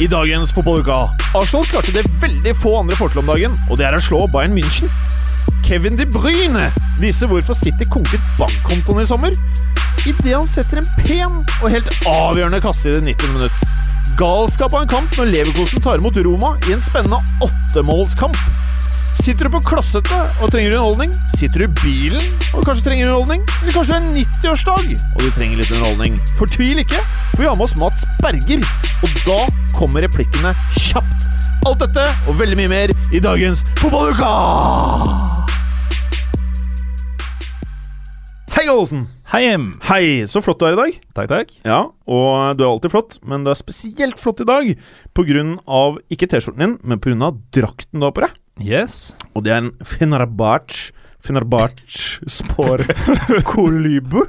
I dagens fotballuka Arsenal klarte det veldig få andre får til om dagen, og det er å slå Bayern München. Kevin De Bruyne viser hvorfor City konket bankkontoen i sommer, idet han setter en pen og helt avgjørende kasse i det 90. minutt. Galskap av en kamp når Leverkosen tar imot Roma i en spennende åttemålskamp. Sitter du på klossete og trenger underholdning? Sitter du i bilen og kanskje trenger underholdning? Eller kanskje er 90-årsdag og du trenger litt underholdning? Fortvil ikke, for vi har med oss Mats Berger. Og da kommer replikkene kjapt. Alt dette og veldig mye mer i dagens Fotballuka! Hei, Gallosen. Hei, Em. Hei, så flott du er i dag. Takk, takk. Ja, og du er alltid flott, men du er spesielt flott i dag av ikke T-skjorten din, men av drakten du har på deg. Yes. Og det er en Fenerbahçe Fenerbahçe Spor Kolubu.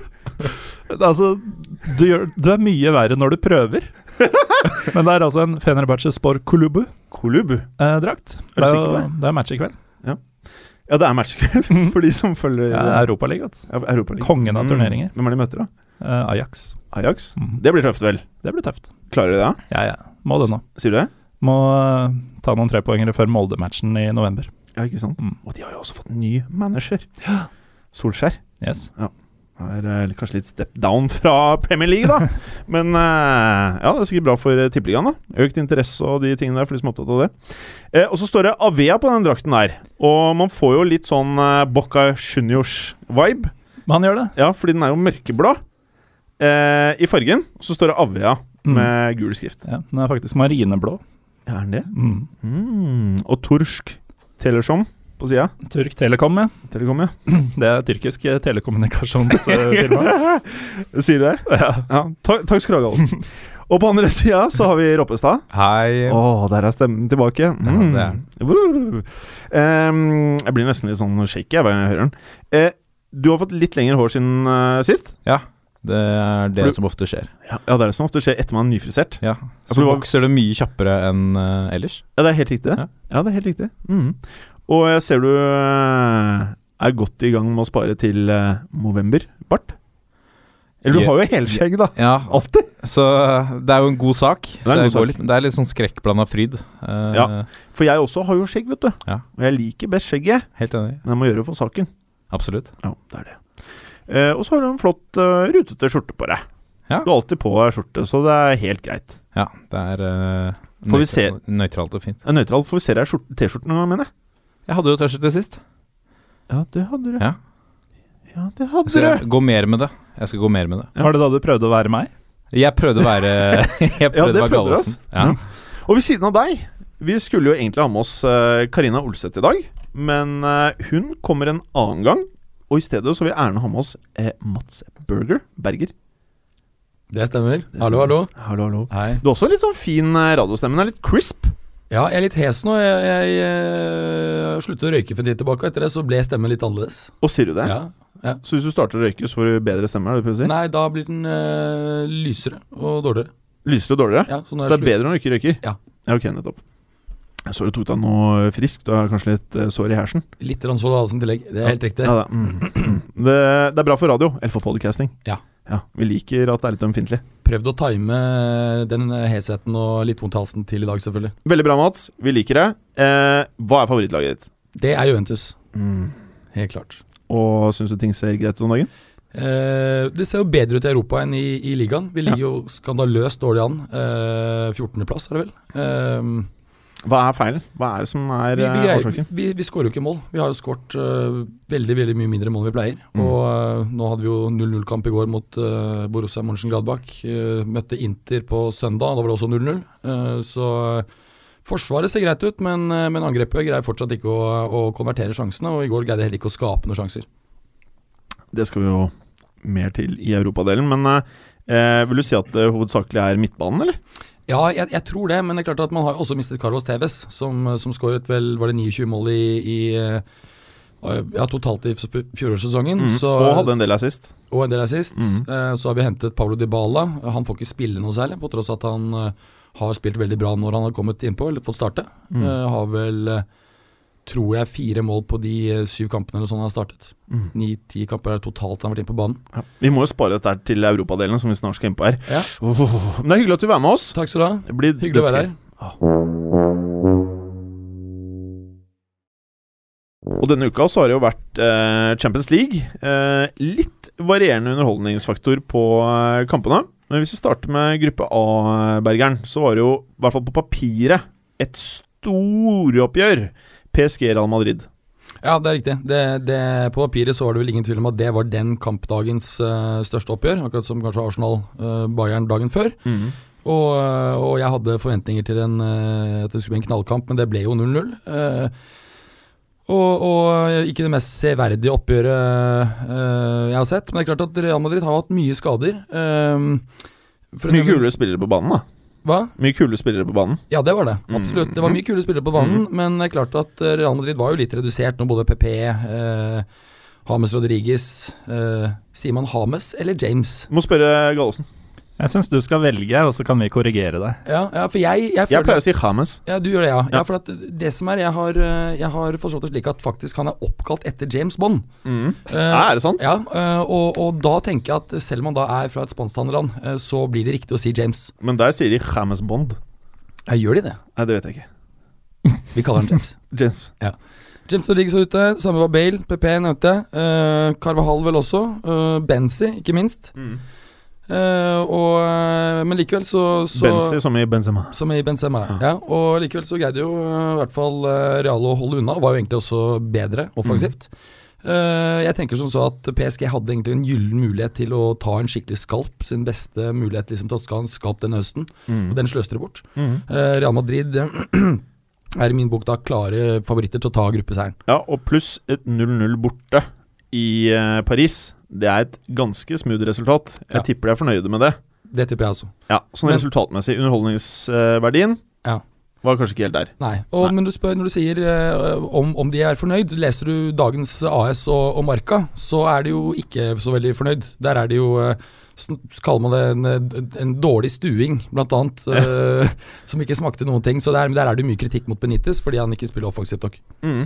Altså, du, gjør, du er mye verre når du prøver. Men det er altså en Fenerbahçe Spor Kulubu-drakt. Kolubu. Eh, drakt. Er du det, er sikker på det? det er match i kveld. Ja, det er matchkveld for de som følger Ja, Europaligaen. Europa Ja, Europaligaen. Kongen av turneringer. Mm. Hvem er de møter, da? Eh, Ajax. Ajax? Mm. Det blir tøft, vel? Det blir tøft. Klarer de det? Ja, ja. Må det nå. Sier du det? Må eh, ta noen trepoengere før Molde-matchen i november. Ja, ikke sant? Mm. Og de har jo også fått ny manager. Ja. Solskjær. Yes. Ja. er eh, kanskje litt step down fra Premier League, da. Men eh, ja, det er sikkert bra for Tippeligaen. da Økt interesse og de tingene der for de som er opptatt av det. Eh, og så står det Avea på den drakten der. Og man får jo litt sånn uh, Bocca Juniors-vibe. Han gjør det. Ja, fordi den er jo mørkeblå eh, i fargen. Og så står det Avea Mm. med gul skrift. Ja, den er faktisk marineblå. Ja, er den det? Mm. Mm. Og Torsk Telesom på sida. Turk Telekom, ja. Telekom, ja. Det er tyrkisk eh, telekommunikasjonsfirma. Sier du det? ja. Ja. Takk, takk skal du ha, Gallosen. Og på andre sida så har vi Roppestad. Hei. Å, der er stemmen tilbake. Mm. det Woo. Em, jeg blir nesten litt sånn shaky jeg, jeg hører den. Uh, du har fått litt lengre hår siden uh, sist. Ja, det er det du- som ofte skjer. Ja, det er det som ofte skjer etter man er nyfrisert. Ja, for Så du vokser det mye kjappere enn uh, ellers. Ja, det er helt riktig. Ja. Ja, det er helt riktig. Mm. Og jeg ser du eh, er godt i gang med å spare til uh, november. Bart? Eller du Ja. har jo helskjegg, da. Ja, Alltid. så eh, det er jo en god sak. Det er en god sak. litt, det er litt sånn skrekkblanda fryd. Uh, Ja. For jeg også har jo skjegg, vet du. Ja. Og jeg liker best skjegget, Helt enig. men jeg må gjøre det for saken. Absolutt. Ja, det er det. Eh, og så har du en flott uh, rutete skjorte på deg. Ja. Du har alltid på deg skjorte, så det er helt greit. Ja, det er uh, nøytralt og fint. Nøytralt. Får vi se deg i T-skjorten noen gang, mener jeg. Jeg hadde jo T-skjorte sist. Ja, det hadde du. Ja. Ja, det Jeg skal du. gå mer med det. Jeg skal gå mer med det. Ja. Var det da du prøvde å være meg? Jeg prøvde å være Jeg prøvde det prøvde du, altså. Ja. Og ved siden av deg Vi skulle jo egentlig ha med oss Karina Olseth i dag, men hun kommer en annen gang. Og i stedet så vil jeg gjerne ha med oss eh, Mats Berger. Berger. Det stemmer. Det Hallo, hallo. Hallo, hallo. Hei. Du har også litt sånn fin eh, radiostemme. Den er litt crisp. Ja, jeg er litt hes nå. Jeg, jeg, jeg sluttet å røyke for en tid tilbake, og etter det så ble stemmen litt annerledes. Og sier du det? Ja. Så hvis du starter å røyke, så får du bedre stemme? Er det si? Nei, da blir den øh, lysere og dårligere. Lysere og dårligere? Ja, så Så det er bedre når du ikke røyker? Ja. ja ok, nettopp. Så du tok deg noe frisk. Du har kanskje litt eh, sår i hersen? Litt av halsen i tillegg. Det er helt riktig. Ja, det, mm. det, det er bra for radio, eller for podcasting. Ja. ja. Vi liker at det er litt ømfintlig. Prøvd å time den hesheten og litt vondt i halsen til i dag, selvfølgelig. Veldig bra, Mats. Vi liker det. Eh, hva er favorittlaget ditt? Det er Juventus. Helt klart. Og syns du ting ser greit ut om dagen? Eh, det ser jo bedre ut i Europa enn i, i ligaen. Vi ligger jo skandaløst dårlig an. Eh, 14.-plass, er det vel. Eh, Hva er feilen? Hva er det som er vi, vi, eh, årsaken? vi, vi skårer jo ikke mål. Vi har jo skåret uh, veldig veldig mye mindre mål enn vi pleier. Mm. Og uh, nå hadde vi jo 0-0-kamp i går mot uh, Borussia Mönchengladbach. Uh, møtte Inter på søndag, da var det også 0-0. Eh, så eh, Forsvaret ser greit ut, men, eh, men angrepet greier fortsatt ikke å, å konvertere sjansene. Og i går greide jeg heller ikke å skape noen sjanser. Det skal vi jo mer til i europadelen, men eh, vil du si at det hovedsakelig er midtbanen, eller? Ja, jeg, jeg tror det, men det er klart at man har også mistet Carlos Tevez, som, som skåret vel var det 29 mål i, i eh, ja, totalt i fjorårssesongen. Mm. så- Og hadde en del assist. og en del assist. Mm. Eh, så har vi hentet Pablo Dybala. Han får ikke spille noe særlig, på tross at han eh, har spilt veldig bra når han har kommet innpå, eller fått starte. Mm. Eh, har vel, eh, tror jeg, fire mål på de eh, syv kampene eller sånn han har startet. Mm. Ni-ti kamper er totalt han har vært inne på banen. Ja. Vi må jo spare dette til europadelen, som vi snart skal inn på her. Ja. Oh, men det er hyggelig at du er med oss. Takk skal du ha. Det blir Hyggelig å være her. dødsgøy. Og denne uka så har det jo vært eh, Champions League. Eh, litt varierende underholdningsfaktor på eh, kampene. Men hvis vi starter med gruppe A, Bergeren, så var det jo, i hvert fall på papiret, et storoppgjør. PSG Real Madrid. Ja, det er riktig. Det, det, på papiret så var det vel ingen tvil om at det var den kampdagens uh, største oppgjør. Akkurat som kanskje Arsenal-Bayern dagen før. Og, øh, og jeg hadde forventninger til en, uh, at det skulle bli en knallkamp, men det ble jo 0-0. Eh, og, og ikke det mest severdige oppgjøret jeg har sett. Men det er klart at Real Madrid har hatt mye skader. Eh, Mye kulere spillere på banen, da. Hva? Mye kule spillere på banen. Ja, det var det. Absolutt. Det var mye kule spillere på banen, men det er klart at øh, Real Madrid var jo litt redusert når både PP, eh, Rodriguez eh, Sier man Hames eller James? Må spørre Gallosen. Jeg syns du skal velge, og så kan vi korrigere deg. Ja, ja for jeg, jeg Jeg pleier å si James. Ja, du gjør det, ja. ja. Ja. for at det som er, jeg har, eh, jeg har forstått det slik at faktisk han er oppkalt etter James Bond. Mm. Eh, er det sant? Ja, uh, og, og da tenker jeg at selv om han da er fra et spansktalerland, uh, så blir det riktig å si James. Men der sier de James Bond. Ja, gjør de det? Nei, det vet jeg ikke. Vi kaller han James. James. James Rodriguez var ute, samme var Bale, PP nevnte. Uh, Carvahall vel også. Uh, Benzi, ikke minst. Eh, og, eh, men likevel så, så Benzi som i Benzema. Som i Benzema, ja. Og likevel så greide jo eh, i hvert fall Real å holde unna. Var jo egentlig også bedre offensivt. Eh, jeg tenker som så at PSG hadde egentlig en gyllen mulighet til å ta en skikkelig skalp. Sin beste mulighet liksom til å ta en skalp denne høsten, og den sløste de bort. Mm. Uh, Real Madrid er i min bok da klare favoritter til å ta gruppeseieren. Ja, og pluss et 0-0 borte i eh, Paris. Det er et ganske smooth resultat. Jeg Ja. tipper de er fornøyde med det. Det tipper jeg også. Ja, Sånn resultatmessig, underholdningsverdien Ja. var kanskje ikke helt der. Nei. Og, Nei. Men du spør når du sier uh, om, om de er fornøyd. Leser du dagens AS og, og Marka, så er de jo ikke så veldig fornøyd. Der er de jo eh, sn- kaller man det en, en dårlig stuing, blant annet. uh, som ikke smakte noen ting. Så der, der er det mye kritikk mot Benitez fordi han ikke spiller offensivt nok. Mm.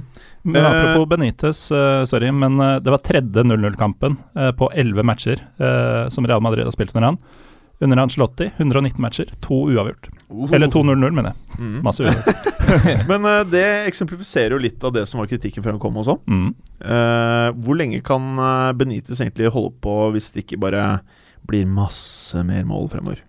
Men Eh, Apropos Benitez, uh, sorry, men det var tredje 0-0-kampen eh, på elleve matcher som Real Madrid har spilt under han. Under Ancelotti 119 matcher, to uavgjort. Eller to 0-0, mener jeg. Mm. Masse uavgjort. Men uh, det eksemplifiserer jo litt av det som var kritikken før han kom også. Mm. Uh, hvor lenge kan Benitez egentlig holde på hvis det ikke bare blir masse mer mål fremover?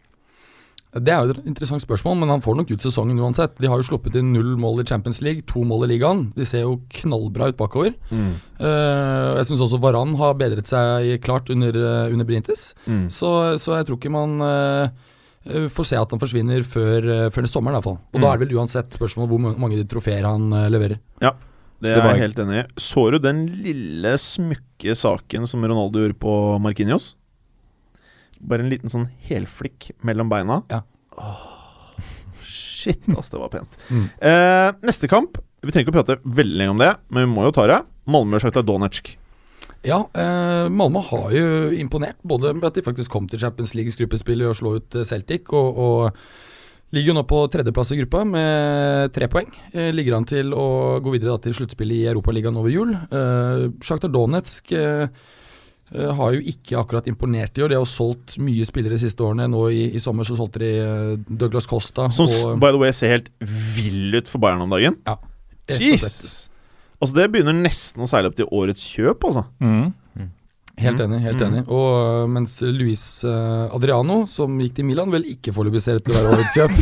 Det er jo et interessant spørsmål, men han får nok ut sesongen uansett. De har jo sluppet inn null mål i Champions League, to mål i ligaen. De ser jo knallbra ut bakover. Eh, jeg syns også Varan har bedret seg klart under, eh, under Benitez. Mm. Så, så jeg tror ikke man eh, får se at han forsvinner før, uh, før sommeren, i hvert fall. Og da Mm. er det vel uansett spørsmål hvor mange trofeer han leverer. Det, Det er var- jeg helt enig i. Så du den lille smykke saken som Ronaldo gjorde på Marquinhos? Bare en liten sånn helflikk mellom beina. Ja. Oh, shit, ass, det var pent. Mm. Eh, neste kamp Vi trenger ikke å prate veldig lenge om det, men vi må jo ta det. Malmö-Sjakta Donetsk. Ja, eh, Malmö har jo imponert, både med at de faktisk kom til Champions Leagues gruppespill og slo ut eh, Celtic, og, og ligger jo nå på tredjeplass i gruppa med tre poeng. Eh, ligger an til å gå videre da, til sluttspillet i Europaligaen over jul. Eh, Shakhtar Donetsk eh, har jo ikke akkurat imponert i år. De har jo solgt mye spillere de siste årene. Nå i, i sommer så solgte de eh, Douglas Costa. Som og, by the way ser helt vill ut for Bayern om dagen. Ja. Jesus! Altså Det begynner nesten å seile opp til årets kjøp, altså. Mm. Helt Mm. enig. helt Mm. enig Og øh, mens Luis Adriano, som gikk til Milan, vel ikke foreløpig ser ut til å være årets kjøp.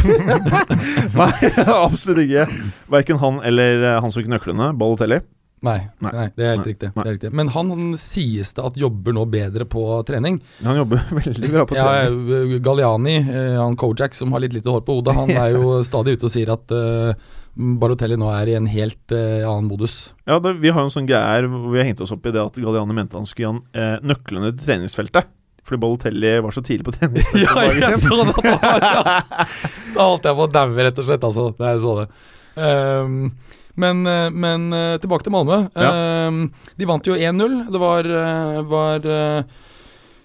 Nei, absolutt ikke. Verken han eller eh, han som fikk nøklene, Balotelli. Nei, Nei. nei, det er helt Nei. Det er riktig. Men han, han sies det at jobber nå bedre på trening. Han jobber veldig bra på trening. Ja, Galliani, øh, han Kojak som har litt lite hår på hodet, han er jo stadig ute og sier at uh, Barotelli nå er i en helt uh, annen modus. Ja, det, Vi har jo en sånn greie her hvor vi har hengt oss opp i det at Galliani mente han skulle gi han uh, nøklene til treningsfeltet Fordi Balotelli var så tidlig på tennis. Ja, jeg så det! Da holdt jeg på å daue, rett og slett, altså, jeg så det. Ehm, men, eh, men eh, tilbake til Malmö. Ja. de vant jo 1-0. Det var, eh, var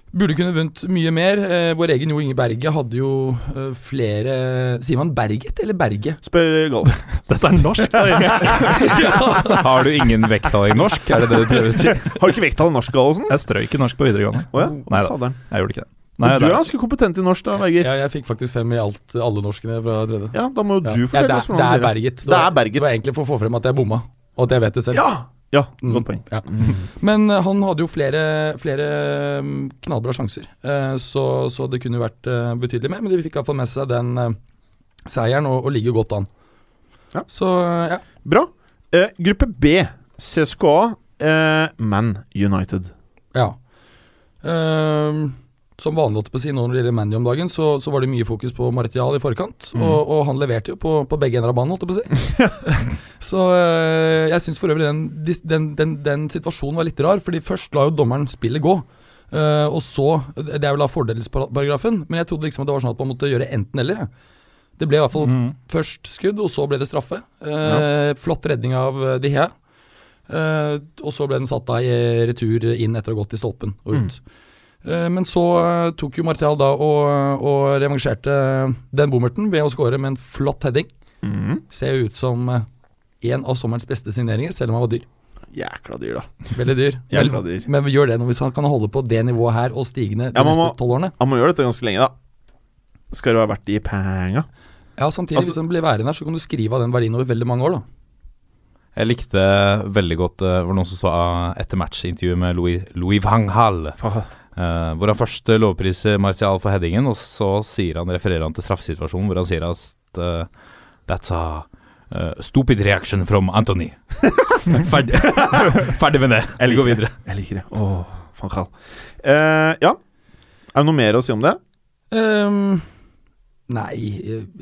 Burde kunne vunnet mye mer. Eh, vår egen Jo Inge Berge hadde jo eh, flere Sier man Berget eller Berge? Spør Gal. Dette er norsk! da. Har du ingen vekttall i norsk? Er det det du prøver å si? Har du ikke vekttall i norsk, Gallosen? Jeg strøyk i norsk på videregående. Oh, ja? Nei da. Jeg gjorde ikke det. Nei, du er ganske kompetent i norsk, da, Veiger. Ja, jeg fikk faktisk fem i alt, alle norskene fra tredje. Ja, da må jo Ja. du Ja, fortelle det, oss hvordan det er det. Berget. Det er Berget. Det var egentlig for å få frem at jeg bomma, og at jeg vet det selv. Ja! Ja, Mm, godt poeng. Ja. Men eh, han hadde jo flere, flere mm, knallbra sjanser, eh, så, så det kunne jo vært eh, betydelig mer. Men de fikk iallfall med seg den seieren og, og ligger godt an. Ja. Så ja. Bra. Eh, gruppe B, CSKA, eh, Man United. ja. Ehm, som vanlig på å si nå når det gjelder Mandy om dagen, så, så var det mye fokus på Martial i forkant. Mm. Og, og han leverte jo på, på begge ender av banen, holdt jeg på å si. så øh, jeg syns for øvrig den, den, den, den situasjonen var litt rar, fordi først la jo dommeren spillet gå. Eh, og så Det er vel da fordelsparagrafen, men jeg trodde liksom at det var sånn at man måtte gjøre enten-eller. Det ble i hvert fall mm. først skudd, og så ble det straffe. Eh, Flott redning av De Hea. Og så ble den satt da i retur inn etter å ha gått i stolpen og ut. Eh, men så eh, tok jo Martial da og, og revansjerte den bommerten ved å skåre med en flott heading. Mm. Ser ut som eh, en av sommerens beste signeringer, selv om han var dyr. Jækla dyr, da. Veldig dyr. Jækla dyr. men men gjør det hvis han kan holde på det nivået her og stigende de Ja, neste tolv årene. Han må gjøre dette ganske lenge, da. Skal det være verdt de penga? Ja, samtidig Altså- hvis han blir værende her, så kan du skrive av den verdien over veldig mange år, da. Jeg likte veldig godt Det var noen som sa etter matchintervjuet med Louis, Louis Van Eh, hvor han først lovpriser Martial for headingen, og så sier han, refererer han til straffesituasjonen hvor han sier at uh, That's a uh, stupid reaction from Anthony. Ferdig, Ferdig med det. Går liker videre. Jeg liker det. Åh, faen kall. Eh, ja. Er det noe mer å si om det? Ehm, nei,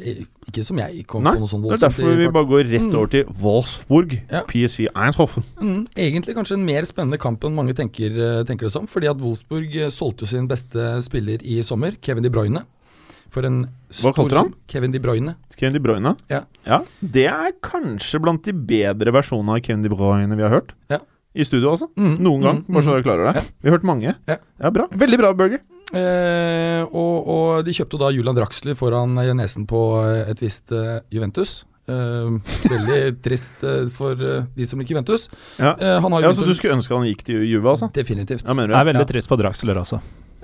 eh, ikke som jeg kom Nei, på noe sånt Det er derfor vi bare går rett Mm. over til Wolfsburg. Ja. PSV Eindhoven. Mm, egentlig kanskje en mer spennende kamp enn mange tenker, eh, tenker det som. Fordi at Wolfsburg eh, solgte sin beste spiller i sommer, Kevin De Bruyne. For en Hva kalte han? Kevin De Bruyne. Kevin De Bruyne. Ja. Det er kanskje blant de bedre versjonene av Kevin De Bruyne vi har hørt. Ja. I studio, altså. Mm, Noen gang. mm, Bare så mm. dere klarer det. Ja. Vi har hørt mange. Ja. bra. Veldig bra, Burger. Eh, og, og de kjøpte da Julian Draxler foran nesen på eh, et visst eh, Juventus. Eh, veldig trist eh, for eh, de som liker Juventus. Ja. Eh, han har Ja, så du skulle ønske han gikk til Juve, altså? Definitivt. Ja, mener Det er veldig Ja. trist for Draxler.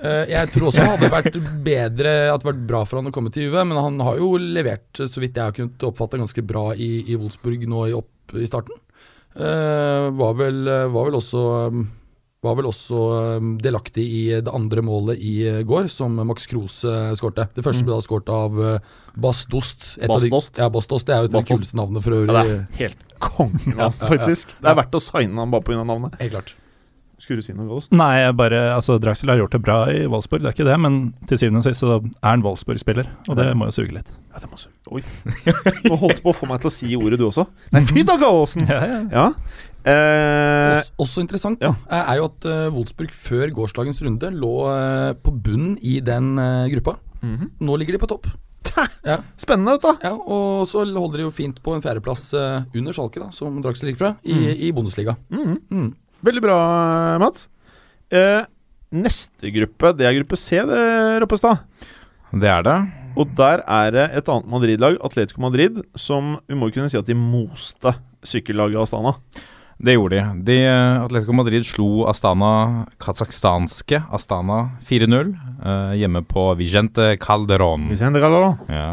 Eh, jeg tror også det hadde vært bedre At det hadde vært bra for han å komme til Juve, men han har jo levert, så vidt jeg har kunnet oppfatte, ganske bra i, i Wolfsburg nå i, opp i starten. Eh, var, vel, var vel også um, var vel også um, delaktig i det andre målet i eh, går, som Max Kruse uh, skårte. Det første Mm. ble da skåret av Bastost. Bastost? Et de- Ja, Bastost. Det er jo et av de kuleste navnene for Ja, det er helt kongenavn, faktisk. Det er verdt å signe han bare pga. navnet. Helt klart. Skulle du si noe, Gallos? Nei, jeg bare, altså Draxel har gjort det bra i Wolfsburg, det er ikke det, men til syvende og sist så er han Wolfsburg-spiller, og det må jo suge litt. Ja, det må suge. Oi. Nå holdt du på å få meg til å si ordet, du også. Nei, fy da, Gaasen! Ja, ja. Ja. Eh, Også, også interessant ja. er er jo at uh, Wolfsburg før gårsdagens runde lå uh, på bunn i den uh, gruppa. mhm. Nå ligger de på topp. Ja. Spennende, dette. Ja, og så holder de jo fint på en fjerdeplass uh, under Schalke, da, som Draxler ligger fra, i, Mm. i Bundesliga. Mhm. Mm. Veldig bra, Mats. Eh, neste gruppe, det er gruppe C, det, Roppestad. Det er det. Og der er det et annet Madrid-lag, Atletico Madrid, som vi må kunne si at de moste sykkellaget Astana. Det gjorde de. de. eh, Atletico Madrid slo Astana, kasakhstanske Astana 4-0 eh, hjemme på Vigente Calderón. Vigente da. Ja.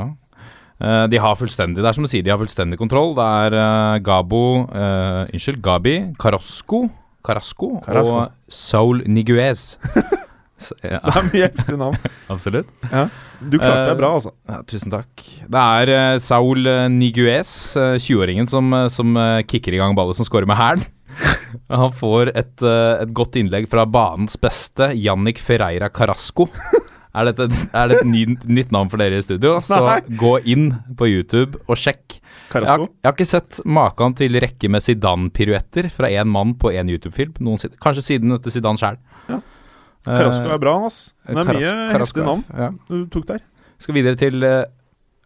Eh, de har fullstendig Det er som du sier, de har fullstendig kontroll. Det er eh, Gabo eh, Unnskyld, Gabi Carrasco, Carrasco, Carasco. og Saul Niguez. Så, ja, Det er mye heftige navn. absolutt. Du klarte deg bra, altså. Ja, tusen takk. Det er uh, Saul eh, Niguez, uh, 20-åringen, som, eh, som uh, kicker i gang ballet, som scorer med hælen. Han får et, eh, et godt innlegg fra banens beste, Jannik Ferreira Carasco. Er dette er det et ny, nytt navn for dere i studio? Så Nei. gå inn på YouTube og sjekk. Jeg har, Carasco. jeg har ikke sett maken til rekke med Zidane-piruetter fra én mann på én YouTube-film. Kanskje siden etter Zidane sjæl. Ja. Carasco er bra, ass. Det er Karas mye heftige navn Ja. du tok der. Skal videre til uh,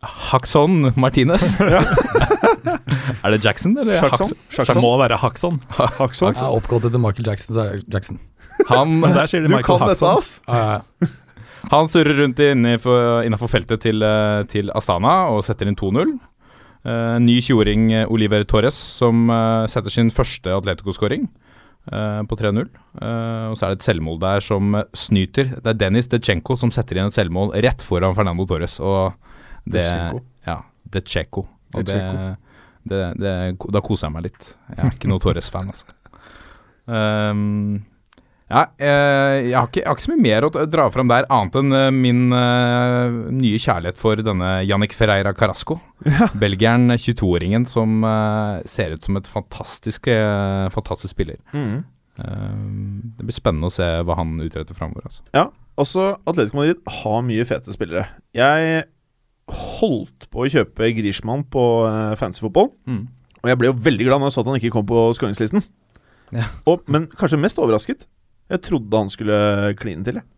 Haxon Martinez. er det Jackson, eller? Sjakson. Det må være Haxon. Haxon. Jeg er oppgått etter Michael Jackson, så er det Jackson. Han, der sier de Du Michael kan dette, ass! Ja, ja. han surrer rundt innafor feltet til, eh, til Astana og setter inn 2-0. Eh, ny 20-åring eh, Oliver Torres som eh, setter sin første Atletico-skåring på 3-0. Eh, og så er det et selvmål der som snyter. Det er Dennis Dechenko som setter inn et selvmål rett foran Fernando Torres. Og det. Ja, Dechenko. Og det, det, det, da koser jeg meg litt. Jeg er ikke noe Torres-fan, altså. Um, ja, eh, jeg, har ikke, jeg har ikke så mye mer å dra fram der, annet enn eh, min eh, nye kjærlighet for denne Jannik Ferreira Carasco. Belgieren, 22-åringen, som eh, ser ut som et fantastisk, eh, fantastisk spiller. Mm. Det blir spennende å se hva han utretter framover. Altså. Ja, også Atletico Madrid har mye fete spillere. Jeg holdt på å kjøpe Griezmann på uh, fancy fotball, og jeg ble jo veldig glad når jeg så at han ikke kom på skåringslisten. Ja. Og, men kanskje mest overrasket. Jeg trodde han skulle kline til. jeg.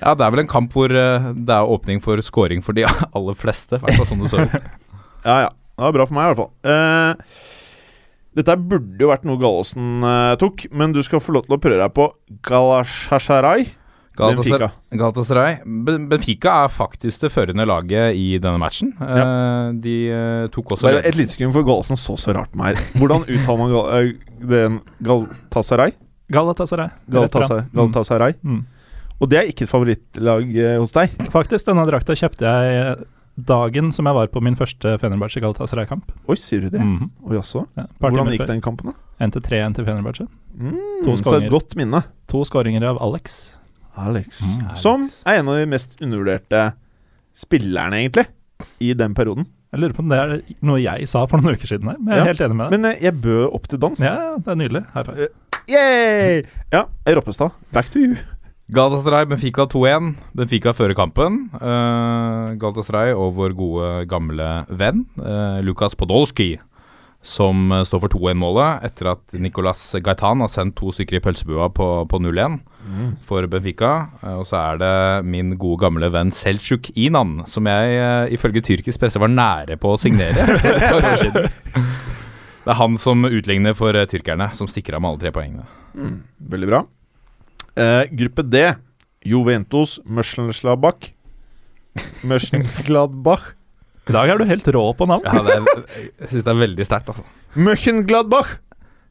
Ja, det er vel en kamp hvor eh, det er åpning for scoring for de aller fleste. I hvert fall sånn det så ut. Ja, ja. Det var bra for meg, i hvert fall. Uh, dette burde jo vært noe Gallosen uh, tok, men du skal få lov til å prøve deg på Galashasharay. Benfica. Galatasaray. Benfica er faktisk det førende laget i denne matchen. Eh, de tok også Bare et lite sekund, for Gallosen så så rart på meg her. Hvordan uttaler man gal den Galatasaray? Galatasaray. Galatasaray. Galatasaray. Mm. Mm. Og det er ikke et favorittlag eh, hos deg? Faktisk, denne drakta kjøpte jeg dagen som jeg var på min første Fenerbahçe Galatasaray-kamp. Oi, sier du det? Mhm. Oi, jaså? Ja, Hvordan gikk den kampen, da? Endte 3-1 til Fenerbahçe. Mm, To så et godt minne. To skåringer av Alex. Alex. Mm. Som er en av de mest undervurderte spillerne, egentlig, i den perioden. Jeg lurer på om det er noe jeg sa for noen uker siden her, men jeg er Ja. helt enig med deg. Men eh, jeg bød opp til dans. ja, det er nydelig. High five. Yay! Ja, Roppestad, back to you. Galatasaray, Benfica 2-1. Benfica fører kampen. Uh, Galatasaray og vår gode, gamle venn uh, Lukas Podolski, som uh, står for 2-1-målet etter at Nicolas Gaitan har sendt to stykker i pølsebua på, på 0-1 for Benfica. Og så er det min gode, gamle venn Selçuk Inan, som jeg ifølge tyrkisk presse var nære på å signere for et par år siden. Det er han som utligner for eh, tyrkerne, som stikker av med alle tre poengene. Mm, veldig bra. Uh, gruppe D. Juventus, Mönchengladbach Mönchengladbach I dag er du helt rå på navn. Ja, det er, jeg syns det er veldig sterkt, altså. Mönchengladbach!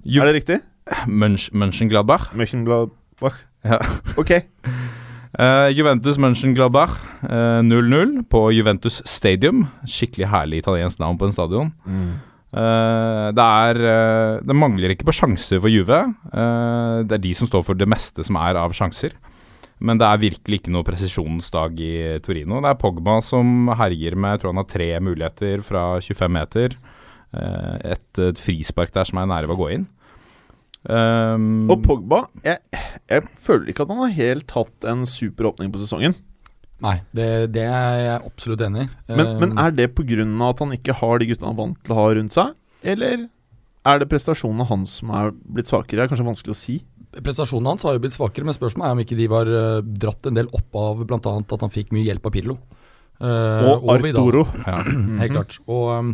Ju- Er det riktig? Mönch, Mönchengladbach. Mönchengladbach. Ja. Ok. Uh, Juventus Mönchengladbach eh, 0-0 på Juventus Stadium. Skikkelig herlig italiensk navn på en stadion. Eh, det er uh, Det mangler ikke på sjanser for Juve. Uh, det er de som står for det meste som er av sjanser. Men det er virkelig ikke noe presisjonsdag i Torino. Det er Pogba som herjer med Jeg tror han har tre muligheter fra 25 meter. Et, et frispark der som er nære ved å gå inn. Um, Og Pogba jeg, jeg føler ikke at han har helt hatt en super åpning på sesongen. Nei, det, det er jeg absolutt enig i. Men, uh, men er det pga. at han ikke har de gutta han er vant til å ha rundt seg? Eller er det prestasjonene hans som er blitt svakere? Det er kanskje vanskelig å si. Prestasjonen hans har jo blitt svakere, men spørsmålet er om ikke de var uh, dratt en del opp av bl.a. at han fikk mye hjelp av Pirlo. Uh, Og Vidal. Arturo. ja. Helt klart. Og, um,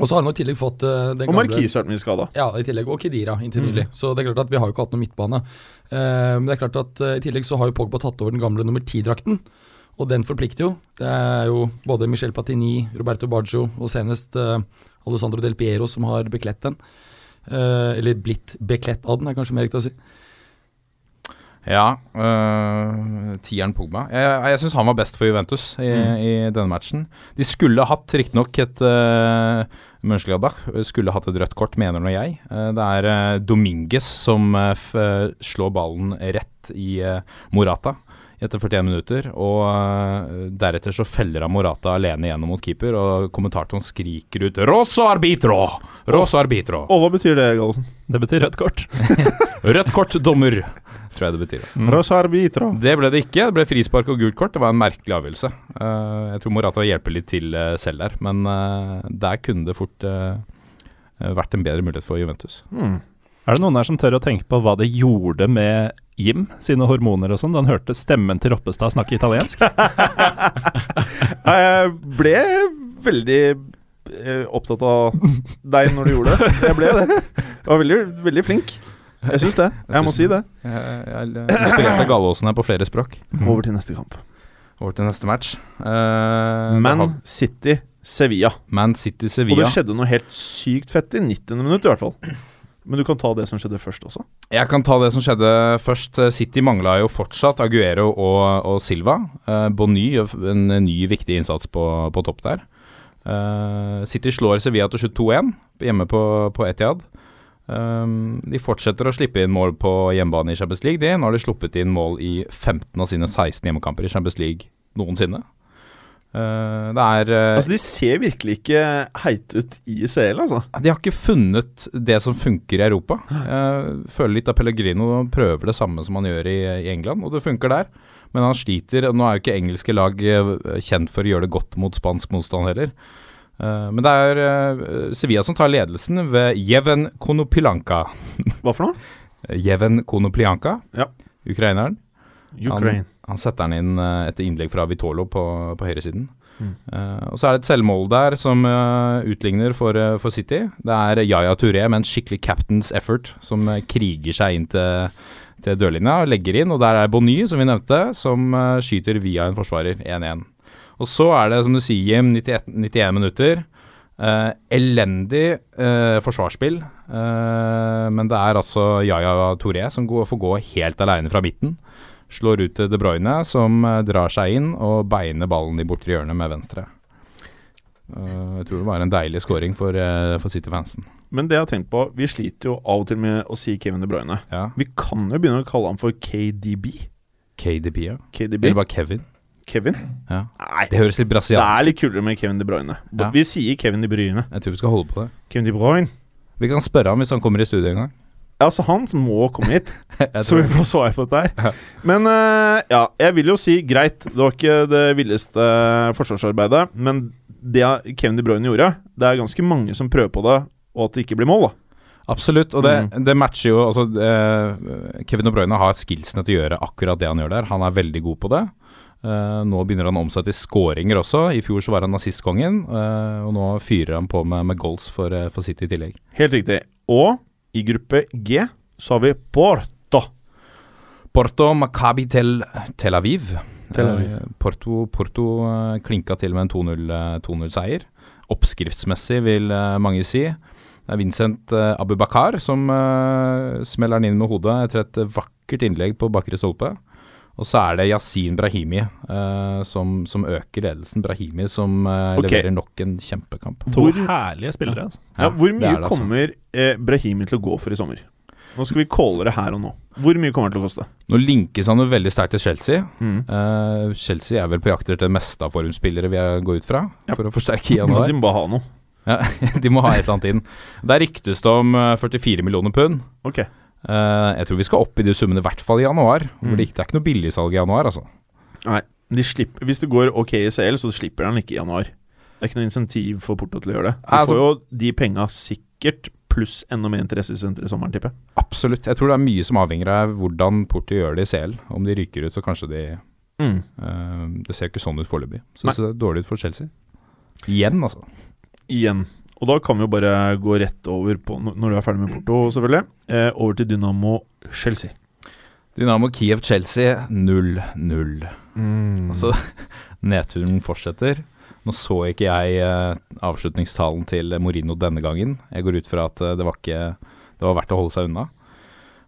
og så har han i tillegg fått uh, den Og Markis har vært mye skada. Ja, i tillegg. Og Kedira inntil Mm. nylig. Så det er klart at vi har jo ikke hatt noen midtbane. Uh, men det er klart at uh, i tillegg så har jo Pogba tatt over den gamle nummer ti-drakten. Og den forplikter jo. Det er jo både Michel Patini, Roberto Baggio og senest uh, Alessandro Del Piero som har bekledt den. Uh, eller blitt bekledt av den, er kanskje mer riktig å si. Ja, øh, tieren Pogba. Jeg, jeg syns han var best for Juventus i, Mm. i denne matchen. De skulle hatt riktignok et uh, Mönchengladbach skulle hatt et rødt kort, mener nå jeg. Uh, det er uh, Dominguez som slår ballen rett i Morata etter 41 minutter. Og eh, deretter så feller han Morata alene gjennom mot keeper, og kommentatoren skriker ut 'Rosso arbitro! Rosso arbitro!' Og hva betyr det, Gallosen? Det betyr rødt kort. Rødt kort, dommer, tror jeg det betyr. Mm. Rosso arbitro. Det ble det ikke. Det ble frispark og gult kort. Det var en merkelig avgjørelse. Eh, jeg tror Morata hjelper litt til eh, selv der, men der kunne det fort vært en bedre mulighet for Juventus. Mm. Er det noen her som tør å tenke på hva det gjorde med Jim sine hormoner og sånn da han hørte stemmen til Roppestad snakke italiensk? Jeg ble veldig eh, opptatt av deg når du gjorde det. Jeg ble det. Jeg var veldig, veldig flink. Jeg syns det. Jeg må si det. Jeg, jeg er Gallåsen her på flere språk. Over til neste kamp. Over til neste match. Uh, Man City Sevilla. Man City Og det skjedde noe helt sykt fett i 90. minutt, i hvert fall. Men du kan ta det som skjedde først også. Jeg kan ta det som skjedde først. City mangla jo fortsatt Aguero og, og Silva. Uh, Bonny gjør en ny viktig innsats på, på topp der. Uh, City slår Sevilla til slutt 2-1 hjemme på, på Etihad. Um, de fortsetter å slippe inn mål på hjemmebane i Champions League. De. Nå har de sluppet inn mål i 15 av sine 16 hjemmekamper i Champions League noensinne. Eh, det er eh, Altså, de ser virkelig ikke heite ut i CL, altså. De har ikke funnet det som funker i Europa. Jeg føler litt av Pellegrino prøver det samme som han gjør i, i England, og det funker der. Men han sliter. Nå er jo ikke engelske lag eh, kjent for å gjøre det godt mot spansk motstand heller. Eh, men det er eh, Sevilla som tar ledelsen ved Jeven Konopilanka. Hva for noe? Jeven Konopilanka, Ja. ukraineren. Ukraine. Han setter den inn eh, etter innlegg fra Vitolo på, på høyresiden. Mm. Uh, og så er det et selvmål der som uh, utligner for, uh, for City. Det er Yaya Touré med en skikkelig captain's effort som kriger seg inn til, til dørlinja og legger inn. Og der er Bonny, som vi nevnte, som skyter via en forsvarer 1-1. Og så er det, som du sier, Jim, 91, 91 minutter. Elendig forsvarsspill, men det er altså Yaya Touré som går, får gå helt aleine fra midten. Slår ut til De Bruyne, som eh, drar seg inn og beiner ballen i bortre hjørne med venstre. Uh, jeg tror det var en deilig scoring for, uh, for City-fansen. Men det jeg har tenkt på, vi sliter jo av og til med å si Kevin De Bruyne. Ja. Vi kan jo begynne å kalle ham for KDB. KDB, ja. KDB. Eller bare Kevin. Kevin? Ja. Nei, Det høres litt det er litt kulere med Kevin De Bruyne. Ja. Vi sier Kevin De Bruyne. Jeg tror vi skal holde på det. Kevin De Bruyne. Vi kan spørre ham hvis han kommer i studio en gang. Altså, han må komme hit, så vi får svar på dette her. Men uh, ja, jeg vil jo si greit, det var ikke det villeste forsvarsarbeidet, men det Kevin De Bruyne gjorde, det er ganske mange som prøver på det, og at det ikke blir mål, da. Absolutt, og det, Mm. det matcher jo altså, eh, Kevin De Bruyne har skillsene til å gjøre akkurat det han gjør der. Han er veldig god på det. Eh, nå begynner han å omsette i skåringer også. I fjor så var han nazistkongen, uh, og nå fyrer han på med, med goals for, eh, for City i tillegg. Helt riktig. Og i gruppe G så har vi Porto. Porto Maccabi Tel, Tel Aviv. Tel Aviv. Eh, Porto, Porto eh, klinka til med en 2-0 eh, 2-0-seier. Oppskriftsmessig, vil mange si. Det er Vincent uh, Abubakar som uh, smeller den inn med hodet etter et vakkert innlegg på bakre stolpe. Og så er det Yasin Brahimi uh, som, som øker ledelsen. Brahimi som uh, okay. leverer nok en kjempekamp. To Hvor- herlige spillere. Altså. Ja, hvor mye det, altså. kommer eh, Brahimi til å gå for i sommer? Nå skal vi calle det her og nå. Hvor mye kommer det til å koste? Nå linkes han jo veldig sterkt til Chelsea. Mm. Uh, Chelsea er vel på jakt etter det meste av formspillere vi går ut fra, Ja. for å forsterke januar. de må bare ha noe. Ja, de må ha et eller annet inn. Der ryktes det om eh, 44 millioner pund. Ok. Eh, jeg tror vi skal opp i de summene, i hvert fall i januar. Mm. Det, er ikke noe billigsalg i januar, altså. Nei. De slipper, hvis det går ok i CL, så slipper han ikke i januar. Det er ikke noe insentiv for Porto til å gjøre det. Du Altså- får jo de penga sikkert, pluss enda mer interesse i senteret i sommeren, tipper jeg. Absolutt. Jeg tror det er mye som avhenger av hvordan Porto gjør det i CL. Om de ryker ut, så kanskje de Mm. uh, Det ser ikke sånn ut foreløpig. Så det ser dårlig ut for Chelsea. Igjen, altså. Igjen. Og da kan vi jo bare gå rett over på, når du er ferdig med Porto, selvfølgelig, eh, over til Dynamo Chelsea. Dynamo Kiev-Chelsea 0-0. Mm. Altså, nedturen fortsetter. Nå så ikke jeg eh, avslutningstalen til Morino denne gangen. Jeg går ut fra at eh, det var ikke Det var verdt å holde seg unna.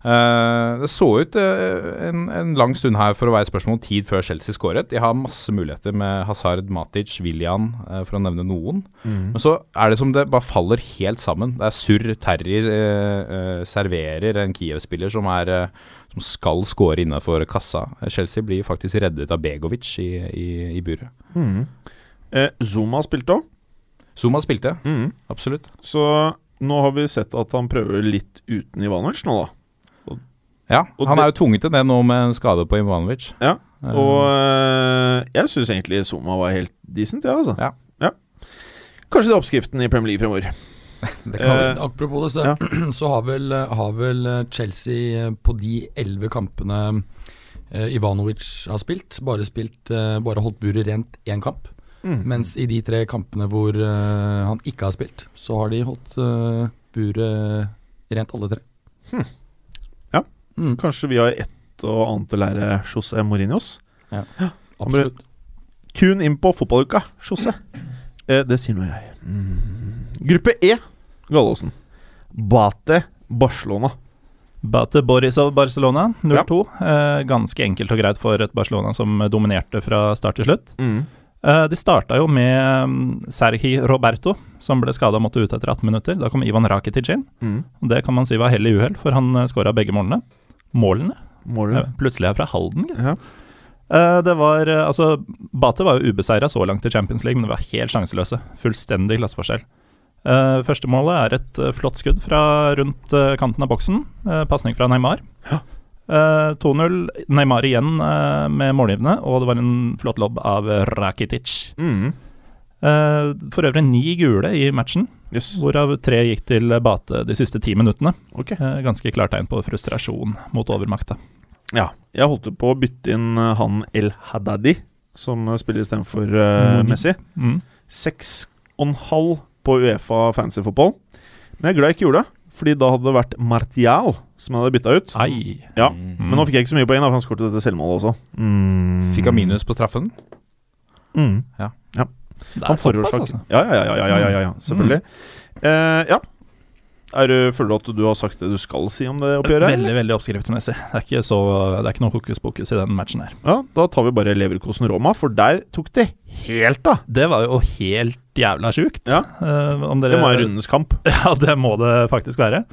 Eh, det så ut eh, en, en lang stund her for å være et spørsmål om tid før Chelsea skåret. De har masse muligheter med Hazard, Matic, William, eh, for å nevne noen. Mm. Men så er det som det bare faller helt sammen. Det er surr. Terry serverer en Kiev-spiller som, som skal skåre innenfor kassa. Chelsea blir faktisk reddet av Begovic i, i, i buret. Mm. Eh, Zuma spilte òg, Zuma spilte, mm. absolutt. så nå har vi sett at han prøver litt uten Ivanovic nå, da. Ja, Og Han det- er jo tvunget til det nå med en skade på Ivanovic. Ja, Eh, Og uh, jeg syns egentlig Zuma var helt decent, ja, altså. Ja. Kanskje det er oppskriften i Premier League fremover. Det kan, uh, apropos det, så, ja. så har, vel, har vel Chelsea på de elleve kampene uh, Ivanovic har spilt, bare, spilt, bare holdt buret rent én kamp. Mm. Mens i de tre kampene hvor han ikke har spilt, så har de holdt buret rent alle tre. Hm. Ja. Mm, Kanskje vi har ett og annet å lære José Mourinhos? absolutt. Tune inn på fotballuka, José. Eh, det sier nå jeg. Mm. Gruppe E, Gallåsen. Bate Barcelona. Bate Boris av Barcelona 0-2. Eh, ganske enkelt og greit for et Barcelona som dominerte fra start til slutt. Mm. Eh, de starta jo med mm, Sergi Roberto, som ble skada og måtte ut etter 18 minutter. Da kom Ivan Rakitic inn. Mm. Det kan man si var hell i uhell, for han uh, skåra begge målene. Målene? Målet. Eh, plutselig er fra Halden, gitt. Ja. Eh, det var eh, Altså, Bate var jo ubeseira så langt i Champions League, men det var helt sjanseløse. Fullstendig klasseforskjell. Uh, første målet er et eh, flott skudd fra rundt eh, kanten av boksen. Pasning fra Neymar. Ja. Eh, 2-0. Neymar igjen eh, med målgivende, og det var en flott lobb av Rakitic. Mm. Eh, for øvrig ni gule i matchen, Yes. hvorav tre gikk til Bate de siste ti minuttene. Ok. Eh, ganske klart tegn på frustrasjon mot overmakta. Ja. Jeg holdt på å bytte inn eh, han El Haddadi, som eh, spiller istedenfor uh, Mm. Messi. Mm. Seks og en halv på Uefa Fancy Football. Men jeg er glad jeg ikke gjorde det, fordi da hadde det vært Martial som jeg hadde bytta ut. Ja, Mm. Men nå fikk jeg ikke så mye poeng, for han skåret dette selvmålet også. Mm. Fikk han minus på straffen? Mm. Det Han er forårsaker altså. ja, ja, ja, ja, ja, ja, ja, selvfølgelig. Eh, ja. Er du, føler du at du har sagt det du skal si om det oppgjøret? Veldig veldig oppskriftsmessig. Det er ikke, så, det er ikke noe hokus pokus i den matchen her. Ja, Da tar vi bare Leverkosen Roma, for der tok det helt av. Det var jo helt jævla sjukt. Ja. Uh, om dere, Det var rundens kamp. Ja, det må det faktisk være.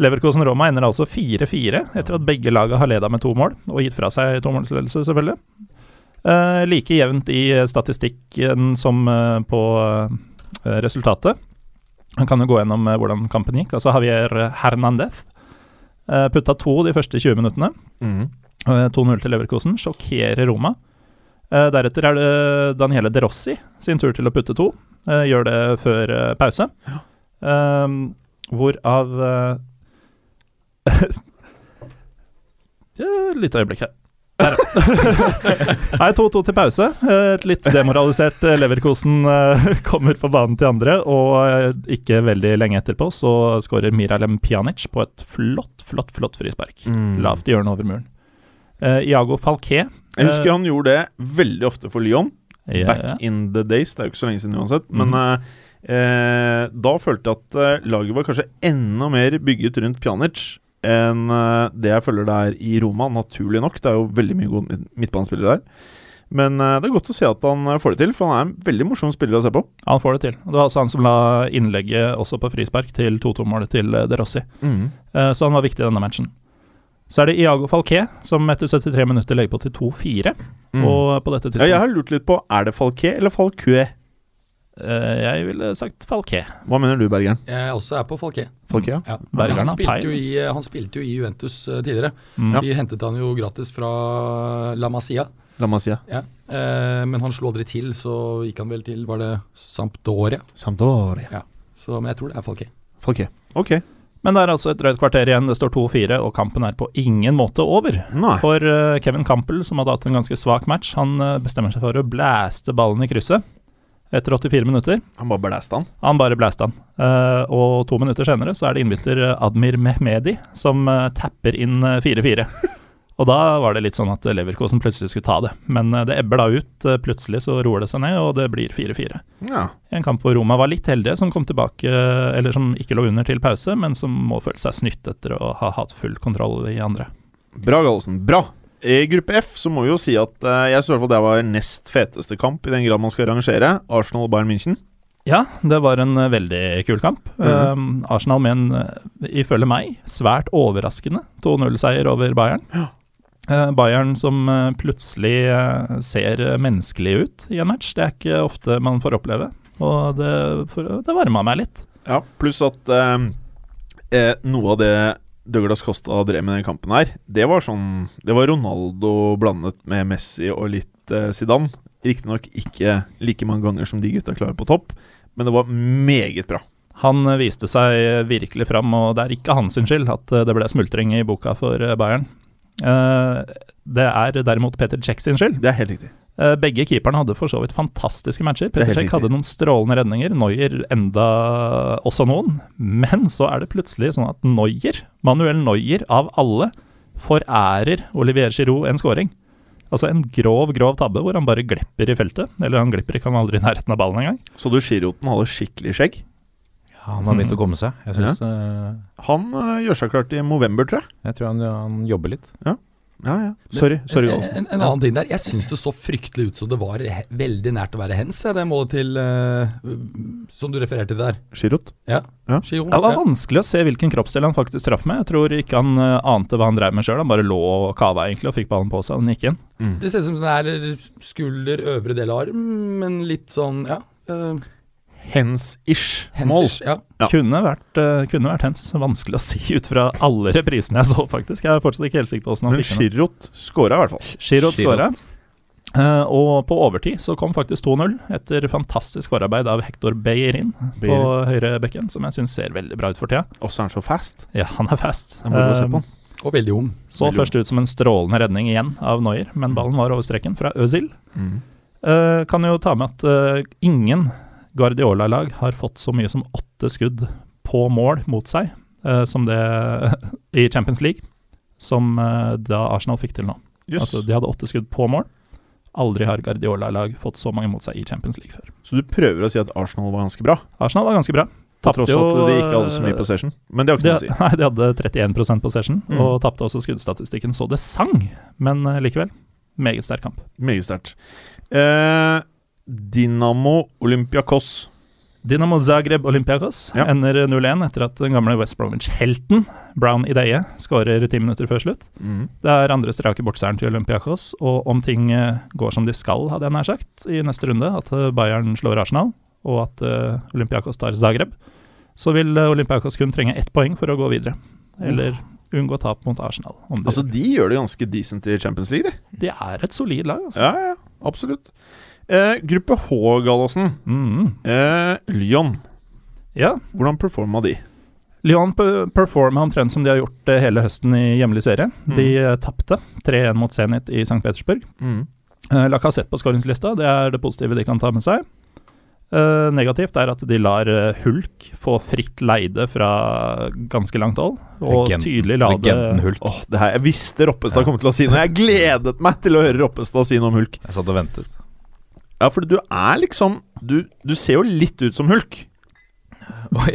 Leverkosen Roma ender altså 4-4 etter at begge laga har leda med to mål, og gitt fra seg tomålsledelse, selvfølgelig. Eh, like jevnt i statistikken som uh, på uh, resultatet. Han kan jo gå gjennom eh, hvordan kampen gikk. Altså Javier Hernandez uh, putta to de første 20 minuttene. Mm. Eh, 2-0 til Leverkosen. Sjokkerer Roma. Eh, deretter er det Daniele De Rossi sin tur til å putte to. Eh, gjør det før eh, pause. Eh, hvorav uh, ja, Litt øyeblikk her. Nei, 2-2 til pause. Eh, Et litt demoralisert eh, Leverkosen eh, kommer på banen til andre, og ikke veldig lenge etterpå så skårer Miralem Pjanic på et flott, flott, flott frispark. Mm. Lavt i hjørnet over muren. Iago Falquet Jeg husker han gjorde det veldig ofte for Lyon. Back in the days. Det er jo ikke så lenge siden uansett. Men mm. eh, da følte jeg at laget var kanskje enda mer bygget rundt Pjanic enn eh, det jeg føler det er i Roma, naturlig nok. Det er jo veldig mye gode midt- midtbanespillere der. Men eh, det er godt å se at han eh, får det til, for han er en veldig morsom spiller å se på. Han får det til. Det var altså han som la innlegget også på frispark til 2-2-målet til De Rossi. Mm. Så han var viktig i denne matchen. Så er det Iago Falqué som etter 73 minutter legger på til 2-4. Mm. Og på dette ja, jeg har lurt litt på Er det Falqué eller Falquet? Eh, Jeg ville sagt Falke Hva mener du, Bergeren? Jeg også er på Falke Falquet, ja. Ja. Bergeren han, spilte jo i, han spilte jo i Juventus eh, tidligere. Mm. Vi hentet han jo gratis fra La Masia. La Masia. Ja. Eh, men han slo aldri til, så gikk han vel til Var det Sampdoria? Sampdoria. Så, men jeg tror det er Falke Falquet. Ok. Men det er altså et drøyt kvarter igjen, det står 2-4, og kampen er på ingen måte over. Nei. For eh, Kevin Campbell, som hadde hatt en ganske svak match, han eh, bestemmer seg for å blæste ballen i krysset etter 84 minutter. Han bare blæste han. Han bare blæste han. Uh, og to minutter senere så er det innbytter eh, Admir Mehmedi som uh, tapper inn eh, 4-4. og da var det litt sånn at Leverkosen plutselig skulle ta det. Men det ebber da ut. plutselig så roer det seg ned, og det blir 4-4. Ja. En kamp hvor Roma var litt heldige, som kom tilbake, eller som ikke lå under til pause, men som må føle seg snytt etter å ha hatt full kontroll i andre. Bra, Gallosen. Bra. I gruppe F så må vi jo si at eh, jeg synes i hvert fall det var nest feteste kamp, i den grad man skal rangere. Arsenal og Bayern München. Ja, det var en eh, veldig kul kamp. Eh, Arsenal med en, eh, ifølge meg, svært overraskende 2-0-seier over Bayern. Eh, Bayern som eh, plutselig eh, ser eh, menneskelig ut i en match. Det er ikke ofte man får oppleve. Og det, for, det varma meg litt. Ja, pluss at eh, eh, noe av det Douglas Costa drev med den kampen her, det var sånn Det var Ronaldo blandet med Messi og litt eh, Zidane. Riktignok ikke like mange ganger som de gutta klarer på topp, men det var meget bra. Han eh, viste seg virkelig fram, og det er ikke hans skyld at eh, det ble smultring i boka for eh, Bayern. Eh, det er derimot Peter Cech sin skyld. Det er helt riktig. Eh, begge keeperne hadde for så vidt fantastiske matcher. Er helt hadde noen strålende redninger, Neuer enda også noen. Men så er det plutselig sånn at Neuer, Manuel Neuer av alle, forærer Olivier Giroud en scoring. Altså en grov, grov tabbe hvor han bare glepper i feltet. Eller han glepper ikke, han var aldri i nærheten av ballen engang. Så du Giroten holder skikkelig skjegg? Ja, han har begynt å komme seg. Jeg, synes, uh, Han uh, gjør seg klart i november, tror jeg. jeg tror han, han jobber litt. Ja, ja. Sorry. Sorry, en, en, en annen ting der. Jeg syns det så fryktelig ut som det var veldig nært å være hens, det målet til uh, Som du refererte til der. Giroud. Ja. Ja. ja. Det var vanskelig å se hvilken kroppsdel han faktisk traff med. Jeg tror ikke han uh, ante hva han drev med sjøl. Han bare lå og kava egentlig og fikk ballen på seg, den gikk inn. Mm. Det ser ut som det er skulder, øvre del av arm, men litt sånn, ja. Uh, Hens-ish mål. Hens ja. Ja. Kunne, vært, kunne vært hens. Vanskelig å si ut fra alle reprisene jeg så, faktisk. Jeg er fortsatt ikke helt sikker på åssen han fikk den. Girot skåra i hvert fall. Giroud skåra. Uh, og på overtid så kom faktisk 2-0 etter fantastisk forarbeid av Hector Beyerin på høyrebekken, som jeg syns ser veldig bra ut for tida. Og så er han så fast. Ja, han er fast. Eh, på. Og veldig ung. så Veldig først ut som en strålende redning igjen av Noyer, men ballen var over streken fra Özil. Mm. Uh, kan jo ta med at ingen Guardiola-lag har fått så mye som åtte skudd på mål mot seg eh, som det i Champions League, som eh, da Arsenal fikk til nå. Yes. Altså, de hadde åtte skudd på mål. Aldri har Guardiola-lag fått så mange mot seg i Champions League før. Så du prøver å si at Arsenal var ganske bra? Arsenal var ganske bra. På tross jo, at de ikke hadde så mye possession? Men det har ikke de, noe å si. Nei, de hadde 31% possession, Mm. og tapte også skuddstatistikken så det sang. Men eh, likevel, meget sterk kamp. Meget sterkt. Eh, Dinamo Olympiakos. Dinamo Zagreb Olympiakos Ja. ender 0-1 etter at den gamle West Bromwich-helten Brown Ideie skårer ti minutter før slutt. Mm. Det er andre strake bortseieren til Olympiakos, og om ting eh, går som de skal, hadde jeg nær sagt, i neste runde, at eh, Bayern slår Arsenal, og at eh, Olympiakos tar Zagreb, så vil Olympiakos kun trenge ett poeng for å gå videre. Eller unngå tap mot Arsenal. Altså, de gjør det ganske decent i Champions League, de. de er et solid lag, altså. Ja, ja, absolutt. Eh, gruppe H, Gallosen. Mm. Eh, Lyon. Ja, Hvordan performa de? Lyon pe- performa omtrent som de har gjort eh, hele høsten i hjemlig serie. Mm. De uh, tapte 3-1 mot Zenit i St. Petersburg. Mm. Uh, Lacassette på skåringslista, det er det positive de kan ta med seg. Eh, negativt er at de lar eh, Hulk få fritt leide fra ganske langt hold, og Legend, tydelig la det Hulk. Åh, det her, Jeg visste Roppestad Ja. kom til å si noe. Jeg gledet meg til å høre Roppestad si noe om Hulk. Jeg satt og ventet. Ja, for du er liksom Du, du ser jo litt ut som Hulk. Oi.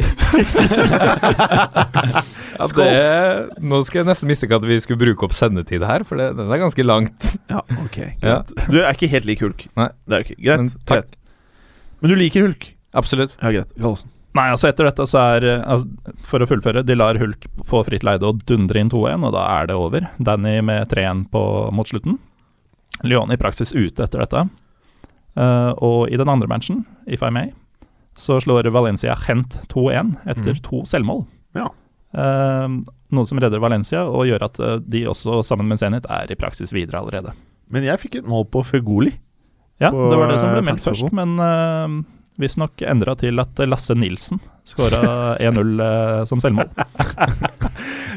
ja, det, nå skal jeg nesten mistenke at vi skulle bruke opp sendetid her, for det, den er ganske langt. Ja, ok, Ja. Du er ikke helt lik Hulk. Nei. Det er ikke Greit. Men takk. greit. Men du liker Hulk? Absolutt. Ja, greit. Gallosen. Nei, altså etter dette så er eh, altså, For å fullføre, de lar Hulk få fritt leide og dundre inn 2-1, og da er det over. Danny med 3-1 mot slutten. Lyon i praksis ute etter dette. Eh, og i den andre matchen, if I may, så slår Valencia Gent 2-1 etter mm. to selvmål. Ja. Uh, noe som redder Valencia, og gjør at eh, de også, sammen med Zenit, er i praksis videre allerede. Men jeg fikk et mål på Fegoli. Ja, På, det var det som ble meldt først, men uh, visstnok endra til at Lasse Nilsen skåra 1-0 uh, som selvmål.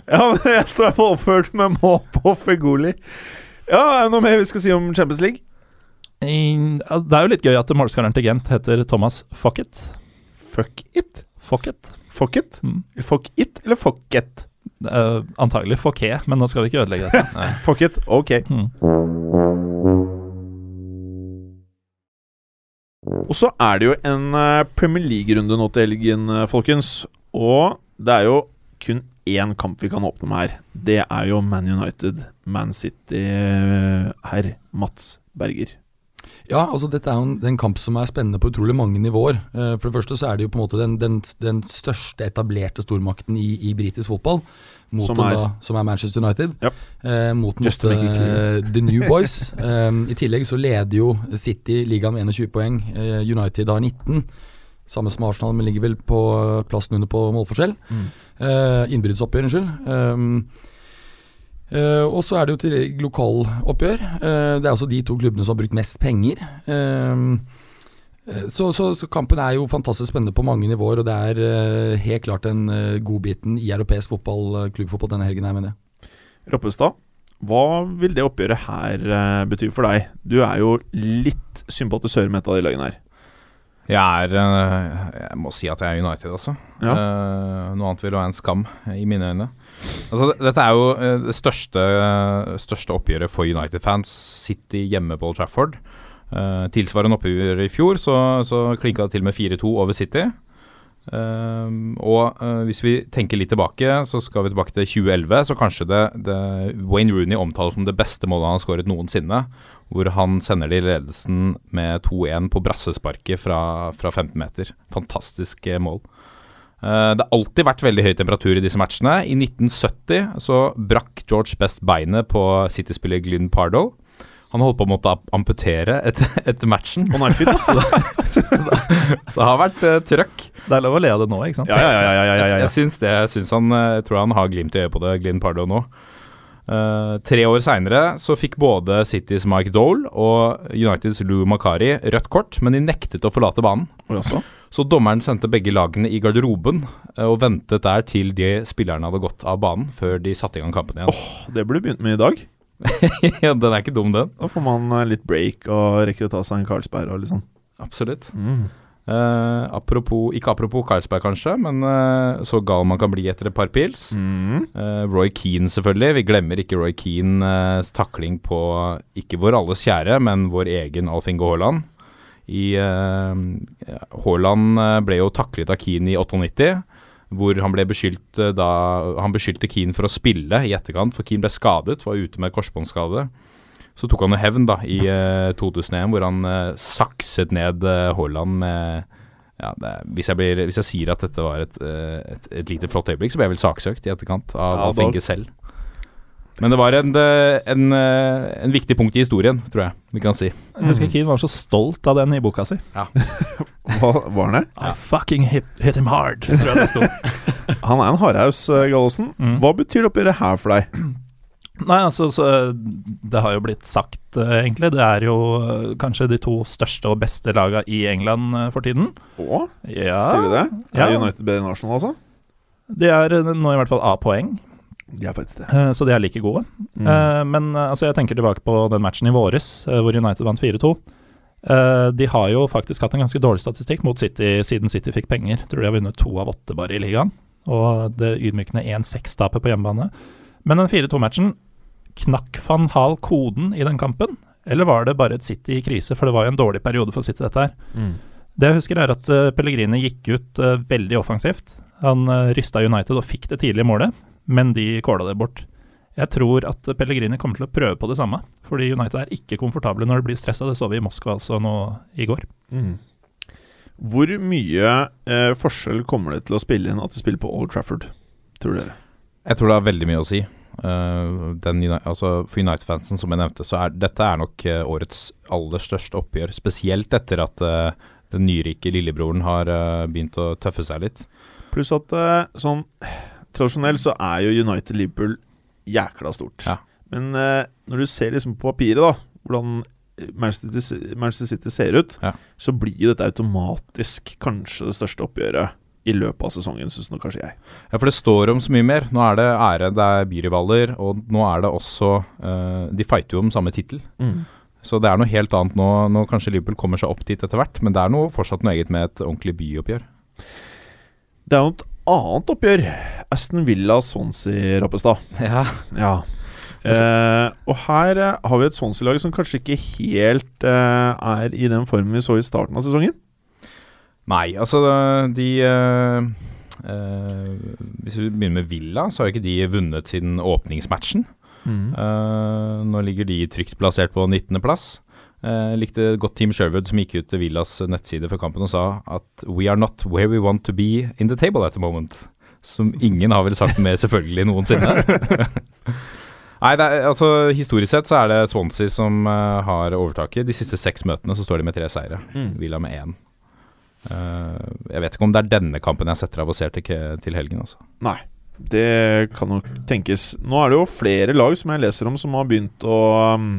Ja, men jeg står i hvert fall oppført med mål på Fegoli. Ja, er det noe mer vi skal si om Champions League? Det er jo litt gøy at målskåreren til Gent heter Thomas Focket. Fuck it. Fuck it. Fuck it? Mm. Fuck it eller fuck it? Uh, antagelig Fouquet, men nå skal vi ikke ødelegge dette. Fuck it, ok. Mm. Og så er det jo en eh, Premier League-runde nå til helgen, eh, folkens. Og det er jo kun én kamp vi kan åpne med her. Det er jo Man United, Man City, eh, herr Mats Berger. Ja, altså dette er jo en, en kamp som er spennende på utrolig mange nivåer. Eh, for det første så er det jo på en måte den, den, den største etablerte stormakten i, i britisk fotball. Mot Som er- da, som er Manchester United. Yep. Eh, mot Just mot, clear. eh, The New Boys. Eh, I tillegg så leder jo City ligaen med 21 poeng. United har 19. Samme som Arsenal, men ligger vel på plassen under på målforskjell. Uh, Innbruddsoppgjør, unnskyld. Um, eh, og så er det jo til lokaloppgjør. Uh, det er også de to klubbene som har brukt mest penger. Eh, Så, så, så kampen er jo fantastisk spennende på mange nivåer, og det er helt klart den uh, godbiten i europeisk fotball, klubbfotball denne helgen her, mener jeg. Roppestad, hva vil det oppgjøret her bety for deg? Du er jo litt sympatisør med et av de lagene her. Jeg er Jeg må si at jeg er United, altså. Ja. Eh, noe annet ville være en skam, i mine øyne. Altså, dette er jo eh, det største, største oppgjøret for United-fans. City hjemme på Old Trafford. Uh, tilsvarende oppgjør i fjor, så, så klinka det til med 4-2 over City. Uh, og uh, hvis vi tenker litt tilbake, så skal vi tilbake til 2011. Så kanskje det, det Wayne Rooney omtales som det beste målet han har skåret noensinne. Hvor han sender det i ledelsen med 2-1 på brassesparket fra, fra 15 meter. Fantastisk mål. Eh, det har alltid vært veldig høy temperatur i disse matchene. I 1970 så brakk George Best beinet på City-spiller Glyn Pardo. Han holdt på å måtte amputere etter, etter matchen. Å nei, fint, da. Så det har vært uh, trøkk. Det er lov å le av det nå, ikke sant? Ja, ja, ja. ja, ja, ja, Jeg, ja. jeg syns det. Jeg syns han eh, Jeg tror han har glimt i øyet på det, Glyn Pardo nå. Eh, tre år seinere så fikk både Citys Mike Dole og Uniteds Lou Makari rødt kort, men de nektet å forlate banen. Oi, jaså. Så dommeren sendte begge lagene i garderoben uh, og ventet der til de spillerne hadde gått av banen, før de satte i gang kampen igjen. Det burde du begynt med i dag. ja, den er ikke dum, den. Da får man eh, litt break og rekker å ta seg en Carlsberg og litt sånn. Absolutt. Mm. Eh, apropos, ikke apropos Carlsberg, kanskje, men uh, så gal man kan bli etter et par pils. Mm. Uh, Roy Keane, selvfølgelig. Vi glemmer ikke Roy Keanes takling på ikke vår alles kjære, men vår egen Alf Inge Haaland. I Haaland ble jo taklet av Keane i 98, hvor han ble beskyldt da Han beskyldte Keane for å spille i etterkant, for Keane ble skadet, var ute med korsbåndskade. Så tok han jo hevn da i eh, 2001, hvor han eh, sakset ned eh, Haaland med ja, det, hvis, jeg blir, hvis jeg sier at dette var et, eh, et, et lite flott øyeblikk, så ble jeg vel saksøkt i etterkant av Ja, Alf selv. Men det var en, eh, en, eh, en viktig punkt i historien, tror jeg vi kan si. Jeg husker Keane var så stolt av den i boka si. Hva var han det? I fucking hit, hit him hard, tror jeg det sto. Han er en hardhaus, eh, Gallosen. Mm. Hva betyr oppgjøret her for deg? Nei, altså, så, det har jo blitt sagt, eh, egentlig. Det er jo eh, kanskje de to største og beste laga i England eh, for tiden. Å, Ja, sier du det? Ja. Er United bedre enn Arsenal, altså? De er eh, nå i hvert fall A-poeng, De er faktisk det. eh, så de er like gode. Mm. Eh, men eh, altså, jeg tenker tilbake på den matchen i våres, eh, hvor United vant 4-2. Eh, de har jo faktisk hatt en ganske dårlig statistikk mot City siden City fikk penger. Tror de har vunnet to av åtte bare i ligaen. Og det ydmykende 1-6-tapet på hjemmebane. Men den 4-2-matchen, knakk van Hal koden i den kampen? Eller var det bare et City i krise, for det var jo en dårlig periode for City, dette her. Mm. Det jeg husker, er at uh, Pellegrini gikk ut uh, veldig offensivt. Han uh, rysta United og fikk det tidlige målet, men de kåla det bort. Jeg tror at Pellegrini kommer til å prøve på det samme, fordi United er ikke komfortable når det blir stressa. Det så vi i Moskva altså nå i går. Mm. Hvor mye eh, forskjell kommer det til å spille inn at de spiller på Old Trafford, tror dere? Jeg tror det har veldig mye å si. Eh, den, altså for United-fansen, som jeg nevnte, så er dette er nok eh, årets aller største oppgjør. Spesielt etter at eh, den nyrike lillebroren har begynt å tøffe seg litt. Pluss at sånn tradisjonelt så er jo United-Liverpool jækla stort. Ja. Men når du ser liksom på papiret, da, hvordan Manchester City, Manchester City ser ut, Ja. så blir jo dette automatisk kanskje det største oppgjøret i løpet av sesongen, syns nå kanskje jeg. Ja, for det står om så mye mer. Nå er det ære, det er byrivaler, og nå er det også uh, De fighter jo om samme tittel. Så det er noe helt annet nå. Nå kanskje Liverpool kommer seg opp dit etter hvert, men det er noe, fortsatt noe eget med et ordentlig byoppgjør. Det er jo et annet oppgjør. Aston Villa Swansea, Rappestad. Ja. Ja. Eh, og her eh, har vi et Swansea-lag som kanskje ikke helt eh, er i den formen vi så i starten av sesongen. Nei, altså de eh, eh, Hvis vi begynner med Villa, så har ikke de vunnet siden åpningsmatchen. Eh, nå ligger de trygt plassert på 19.-plass. Uh, likte godt Team Sherwood som gikk ut til Villas nettside før kampen og sa at We are not where we want to be in the table at the moment. Som ingen har vel sagt mer selvfølgelig noensinne. Nei, er, altså historisk sett så er det Swansea som uh, har overtaket. De siste seks møtene så står de med tre seire. Mm. Villa med én. Eh, jeg vet ikke om det er denne kampen jeg setter av og ser til, til helgen, altså. Nei, det kan nok tenkes. Nå er det jo flere lag som jeg leser om som har begynt å um,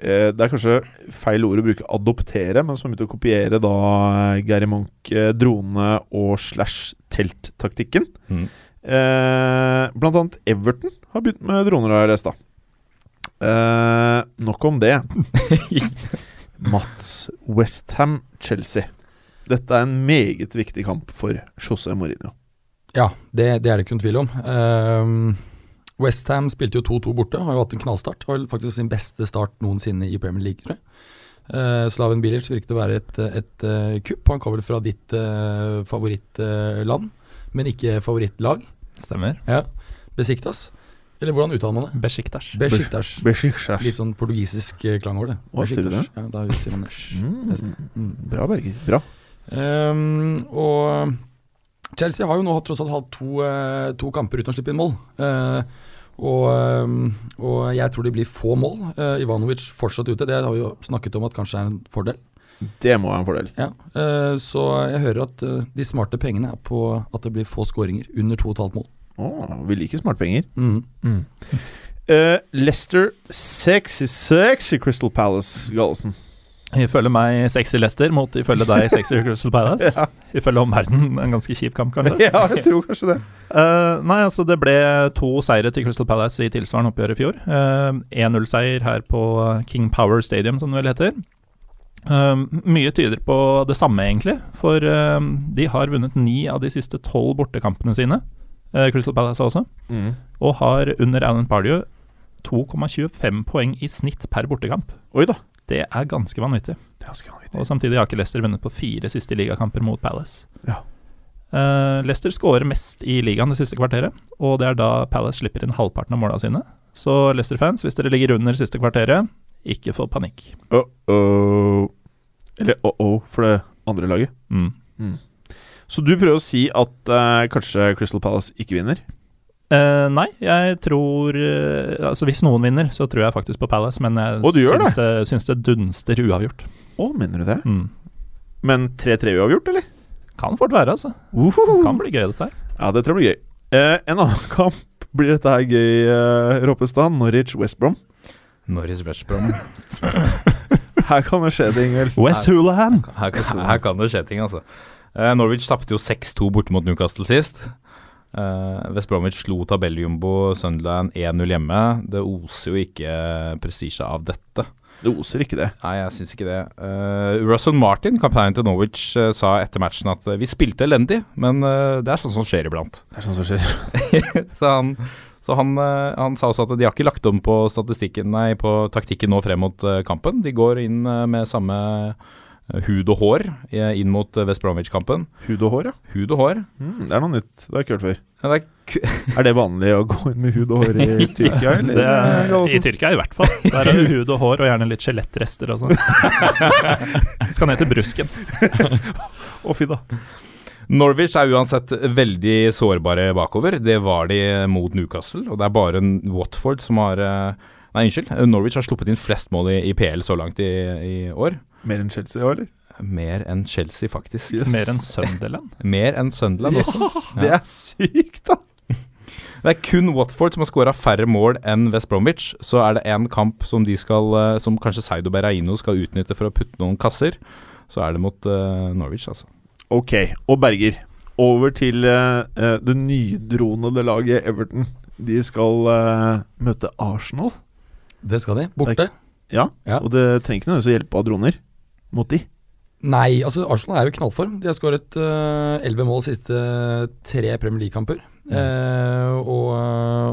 eh, Det er kanskje feil ord å bruke adoptere, men som har begynt å kopiere da eh, Gary Monk, eh, drone- og slash telttaktikken. Mm. Eh, blant annet Everton har begynt med droner, har jeg lest, da. Eh, nok om det. Mats Westham Chelsea. Dette er en meget viktig kamp for José Mourinho. Ja, det, det er det ikke noen tvil om. Um, Westham spilte jo 2-2 borte, har jo hatt en knallstart. Har faktisk sin beste start noensinne i Premier League, tror jeg. Uh, Slaven Bilic virket å være et, et uh, kupp. Han kom vel fra ditt uh, favorittland, men ikke favorittlag. Stemmer. Ja. Besiktas. Eller hvordan uttaler man det? Besiktas. Besiktas. Besiktas. Litt sånn portugisisk klangord, klang over det. Hva sier du det? Ja, da sier man nesh. Mm, Mm. bra, Berger. Bra. Ehm, og Chelsea har jo nå tross alt hatt to, eh, to kamper uten å slippe inn mål. Uh, og, um, og jeg tror det blir få mål. Uh, Ivanovic fortsatt ute, det har vi jo snakket om at kanskje er en fordel. Det må være en fordel. Ja. så jeg hører at de smarte pengene er på at det blir få skåringer. Under 2,5 mål. Å, vi liker smartpenger. Mm. Uh, Leicester sexy, sexy Crystal Palace, Gallosen. Ifølge meg sexy Leicester mot ifølge deg sexy Crystal Palace. Ja. Ifølge omverdenen en ganske kjip kamp, kanskje. ja, jeg tror kanskje det. Uh, nei, altså det ble to seire til Crystal Palace i tilsvarende oppgjør i fjor. Uh, 1-0-seier her på King Power Stadium, som det vel heter. Uh, mye tyder på det samme, egentlig. For eh, de har vunnet ni av de siste tolv bortekampene sine. eh, Crystal Palace også. Mm. Og har under Alan Pardew 2,25 poeng i snitt per bortekamp. Oi da. Det er ganske vanvittig. Det er ganske vanvittig. Og samtidig har ikke Leicester vunnet på fire siste ligakamper mot Palace. Ja. Uh, Leicester skårer mest i ligaen det siste kvarteret, og det er da Palace slipper inn halvparten av måla sine. Så Leicester-fans, hvis dere ligger under siste kvarteret, ikke få panikk. Uh-oh. Eller uh-oh for det andre laget. Mm. Så du prøver å si at uh, kanskje Crystal Palace ikke vinner? Eh, nei, jeg tror uh, Altså Hvis noen vinner, så tror jeg faktisk på Palace, men jeg Å, syns, det? syns det dunster uavgjort. Å, mener du det? Mm. Men 3-3 uavgjort, eller? Kan fort være, altså. Uhuhu. Kan bli gøy, dette her. Ja, det tror jeg blir gøy. Eh, en annen kamp blir dette her gøy, uh, Ropestad. Norwich-West Brom. Norris Westbrom. Her kan det skje ting, vel. West Hulahan! Her, kan- her kan det skje ting, altså. Eh, Norwich tapte jo 6-2 borte mot Newcastle sist. Uh, West Bromwich slo tabelljumbo Sunderland 1-0 hjemme. Det oser jo ikke uh, prestisje av dette. Det oser ikke det. Nei, jeg syns ikke det. Uh, Russell Martin, kapteinen til Norwich, uh, sa etter matchen at eh, vi spilte elendig, men eh, det er sånn som skjer iblant. Det er sånn som skjer. så han, så han, eh, han sa også at de har ikke lagt om på statistikken, nei, på taktikken nå frem mot eh, kampen. De går inn eh, med samme eh, hud og hår eh, inn mot eh, West Bromwich-kampen. Hud og hår, ja. Hud og hår. Mm, det er noe nytt. Det har jeg ikke hørt før. Ja, det er Er det vanlig å gå inn med hud og hår i Tyrkia, eller? Det er, I Tyrkia i hvert fall. Der er det hud og hår, og gjerne litt skjelettrester og sånn. Skal ned til brusken. Å, fy da. Norwich er uansett veldig sårbare bakover. Det var de mot Newcastle, og det er bare Watford som har eh, Nei, unnskyld. Norwich har sluppet inn flest mål i, i PL så langt i, i år. Mer enn Chelsea òg, eller? Mer enn Chelsea, faktisk. Yes. Mer enn Sunderland. Mer enn Sunderland også. Det er sykt, da! Det er kun Watford som har skåra færre mål enn West Bromwich. Så er det en kamp som de skal eh, Som kanskje Seido Berraino skal utnytte for å putte noen kasser. Så er det mot uh, Norwich, altså. Ok, og Berger. Over til uh, det nydronede laget Everton. De skal uh, møte Arsenal. Det skal de. Borte. Ja, Ja. og det trenger ikke noe å hjelpe av droner mot de. Nei, altså Arsenal er jo i knallform. De har skåret elleve mål siste tre Premier League-kamper. Eh, og,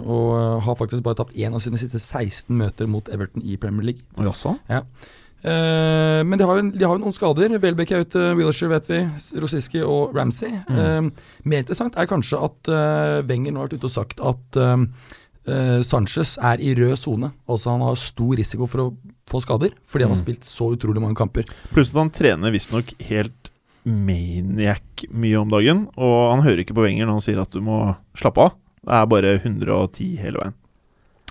og har faktisk bare tapt én av sine siste 16 møter mot Everton i Premier League. Og også? Ja. Uh, men de har, jo, de har jo noen skader. Welbeck er ute, Wilshere vet vi, Rosiski og Ramsey. Eh, mer interessant er kanskje at eh, Wenger nå har vært ute og sagt at eh, Sanchez er i rød sone. Altså han har stor risiko for å få skader, fordi han har Mm. spilt så utrolig mange kamper. Pluss at han trener visstnok helt maniac mye om dagen, og han hører ikke på Wenger når han sier at du må slappe av. Det er bare 110 hele veien.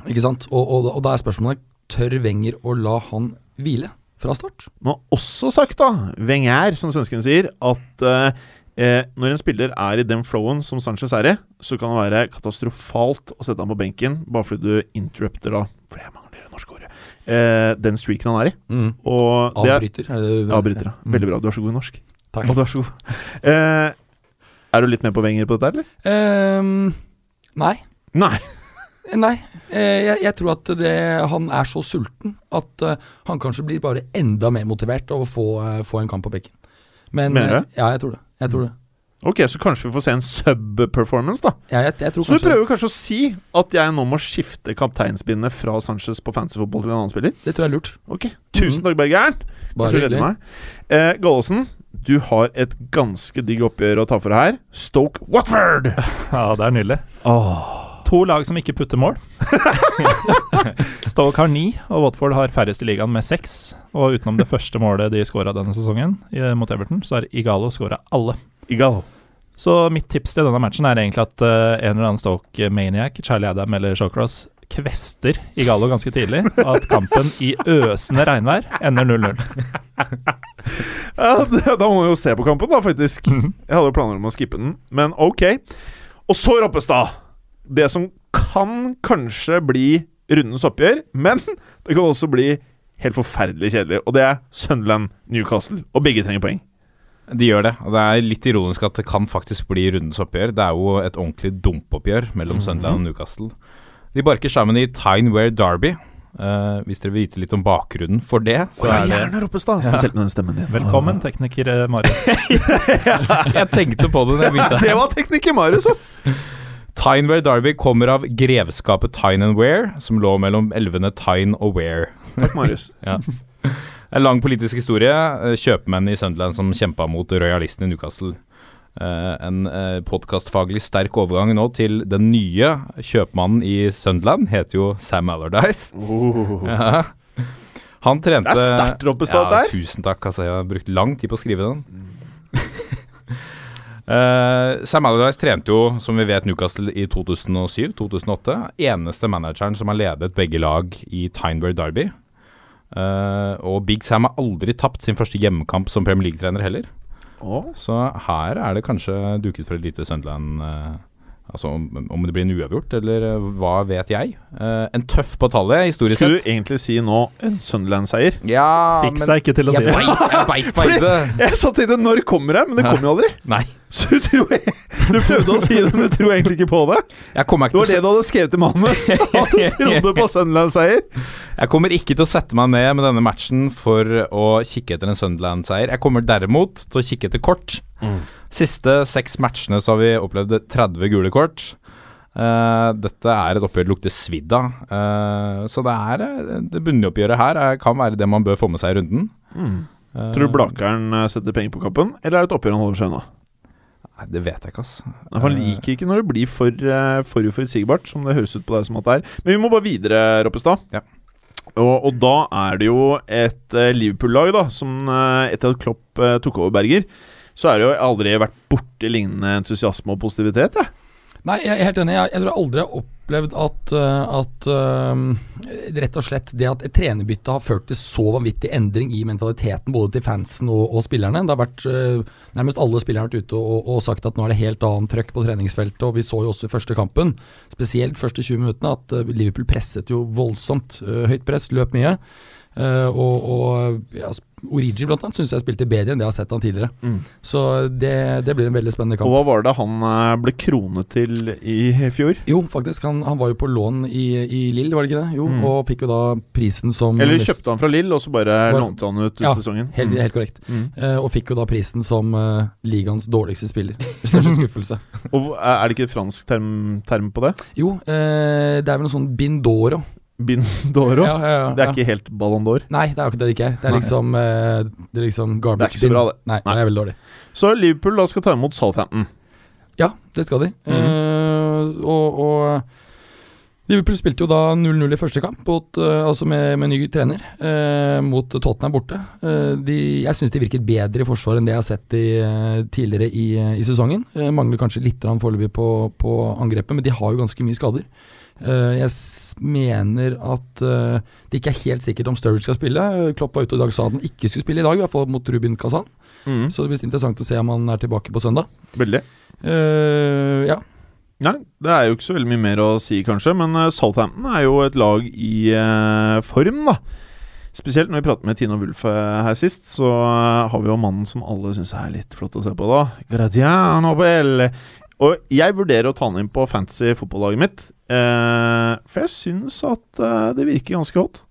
Ikke sant? Og, og, og da er spørsmålet tør Wenger å la han hvile fra start? Han har også sagt, da, Wenger, som svenskene sier, at eh, eh, når en spiller er i den flowen som Sanchez er i, så kan det være katastrofalt å sette ham på benken bare fordi du interrupter da For jeg mangler det norske ordet. eh, den streaken han er i. Mm. Og det er, Avbryter. Er det, avbryter, ja. Veldig bra. Du er så god i norsk. Takk. Og du er så god. Eh, er du litt med på Wenger på dette, eller? Um, nei. Nei. Nei. Eh, jeg, jeg tror at det, han er så sulten at eh, han kanskje blir bare enda mer motivert av å få, eh, få en kamp på benken. Men Mener du? eh, Ja, jeg tror det. Jeg tror det. Ok, så kanskje vi får se en sub-performance, da. Ja, jeg, jeg tror Så du prøver kanskje å si at jeg nå må skifte kapteinspinnet fra Sanchez på fantasyfotball til en annen spiller? Det tror jeg er lurt. Ok, Tusen takk, Bergeren. Bare hyggelig. meg. Eh, Gallosen, du har et ganske digg oppgjør å ta for deg her. Stoke Watford! Ja, det er nydelig. To lag som ikke putter mål. Stoke har ni, og Watford har færrest i ligaen med seks. Og utenom det første målet de skåra denne sesongen mot Everton, så har Igalo skåra alle. Igalo. Så mitt tips til denne matchen er egentlig at uh, en eller annen Stoke-maniac, Charlie Adam eller Shawcross, kvester Igalo ganske tidlig, og at kampen i øsende regnvær ender 0-0. Ja, da må vi jo se på kampen, da, faktisk. Mhm. Jeg hadde jo planer om å skippe den, men ok. Og så, Roppestad. Det som kan kanskje bli rundens oppgjør, men det kan også bli helt forferdelig kjedelig. Og det er Sunderland Newcastle, og begge trenger poeng. De gjør det, og det er litt ironisk at det kan faktisk bli rundens oppgjør. Det er jo et ordentlig dumpoppgjør mellom Mhm. Sunderland og Newcastle. De barker sammen i Tineware Derby. Uh, hvis dere vil vite litt om bakgrunnen for det, så oh, ja, er det gjerne, Roppestad. Spesielt med den stemmen din. Velkommen, tekniker eh, Marius. Jeg tenkte på det da jeg begynte. Det var tekniker Marius, ass! Tineware Derby kommer av grevskapet Tyne and Ware, som lå mellom elvene Tyne og Ware. Takk, Marius. Ja. En lang politisk historie. eh, Kjøpmenn i Sunderland som kjempa mot royalisten i Newcastle. Eh, en uh, podkastfaglig sterk overgang nå til den nye kjøpmannen i Sunderland, heter jo Sam Allardyce. Oh. Ja. Han trente Det er sterkt, Roppestad, ja. Tusen takk. Altså, jeg har brukt lang tid på å skrive den. Eh, Sam Allardyce trente jo, som vi vet, Newcastle i 2007-2008. Eneste manageren som har ledet begge lag i Tineware Derby. Uh, og Big Sam har aldri tapt sin første hjemmekamp som Premier League-trener heller. Oh. Så her er det kanskje duket for et lite Sunderland eh, Altså om, om det blir en uavgjort, eller eh, hva vet jeg. Uh, en tøff på tallet, historisk Skulle sett. du egentlig si nå en Sunderland-seier? Ja, Fikk seg ikke til å si jeg det. beit, jeg beit meg i det. Jeg sa til det når kommer det, men det kommer jo aldri. Nei. Så du tror jeg, Du prøvde å si det, men du tror egentlig ikke på det? Jeg kommer Det var det du hadde skrevet i manus? At du trodde på Sunderland-seier? Jeg kommer ikke til å sette meg ned med denne matchen for å kikke etter en Sunderland-seier. Jeg kommer derimot til å kikke etter kort. Siste seks matchene så har vi opplevd 30 gule kort. Uh, dette er et oppgjør det lukter svidd av. Uh, så det er eh, det bunnoppgjøret her er, kan være det man bør få med seg i runden. Eh, Tror du Blakeren setter penger på kappen, eller er det et oppgjør han holder seg unna? Nei, Det vet jeg ikke, ass. Han liker ikke når det blir for, for uforutsigbart, som det høres ut på deg som at det er. Men vi må bare videre, Roppestad. Ja. Og, og da er det jo et Liverpool-lag, da, som etter at Klopp tok over Berger, så har det jo aldri vært borti lignende entusiasme og positivitet, jeg. Nei, jeg er helt enig. Jeg, jeg tror aldri har opplevd at, uh, at uh, rett og slett det at et trenerbytte har ført til så vanvittig endring i mentaliteten både til fansen og, og spillerne. Det har vært uh, Nærmest alle spillerne har vært ute og, og sagt at nå er det helt annet trøkk på treningsfeltet. og Vi så jo også i første kampen, spesielt første 20 minuttene, at Liverpool presset jo voldsomt. Uh, høyt press, løp mye. Uh, og og ja, Origi blant annet syns jeg spilte bedre enn det jeg har sett han tidligere. Mm. Så det, det blir en veldig spennende kamp. Og hva var det han eh, ble kronet til i fjor? Jo, faktisk. Han, han var jo på lån i, i Lill, var det ikke det? Jo, Mm. og fikk jo da prisen som Eller kjøpte han fra Lill, og så bare Var- lånte han ut ut Ja, sesongen? Helt, Mm. helt korrekt. Mm. Uh, og fikk jo da prisen som uh, ligaens dårligste spiller. Største skuffelse. Og er det ikke et fransk term, term på det? Jo, det er vel noe sånn Bindoro. Bindoro? Ja, ja, ja, Det er ja. ikke helt Ballon d'Or. Nei, det er jo ikke det det ikke er. Det er liksom, uh, det er liksom Det er ikke så bra, det. Nei, Nei. det er veldig dårlig. Så Liverpool da skal ta imot Southampton. Ja, det skal de. Mm. Uh, og, og Liverpool spilte jo da 0-0 i første kamp, mot, uh, altså med, med ny trener, eh, mot Tottenham borte. Eh, de, jeg syns de virket bedre i forsvar enn det jeg har sett de, eh, tidligere i, i sesongen. Mangler kanskje litt foreløpig på, på angrepet, men de har jo ganske mye skader. Eh, jeg mener at eh, det ikke er helt sikkert om Sturridge skal spille. Eh, Klopp var ute i dag sa at han ikke skulle spille i dag, i hvert fall mot Rubin Kazan. Så det blir interessant å se om han er tilbake på søndag. Veldig. Uh, ja. Nei, det er jo ikke så veldig mye mer å si, kanskje, men Southampton er jo et lag i uh, form, da. Spesielt når vi pratet med Tina Wulf her sist, så har vi jo mannen som alle syns er litt flott å se på, da. Gradiano Bell. Og jeg vurderer å ta han inn på fantasy fotballaget mitt, eh, for jeg syns at eh, det virker ganske hot.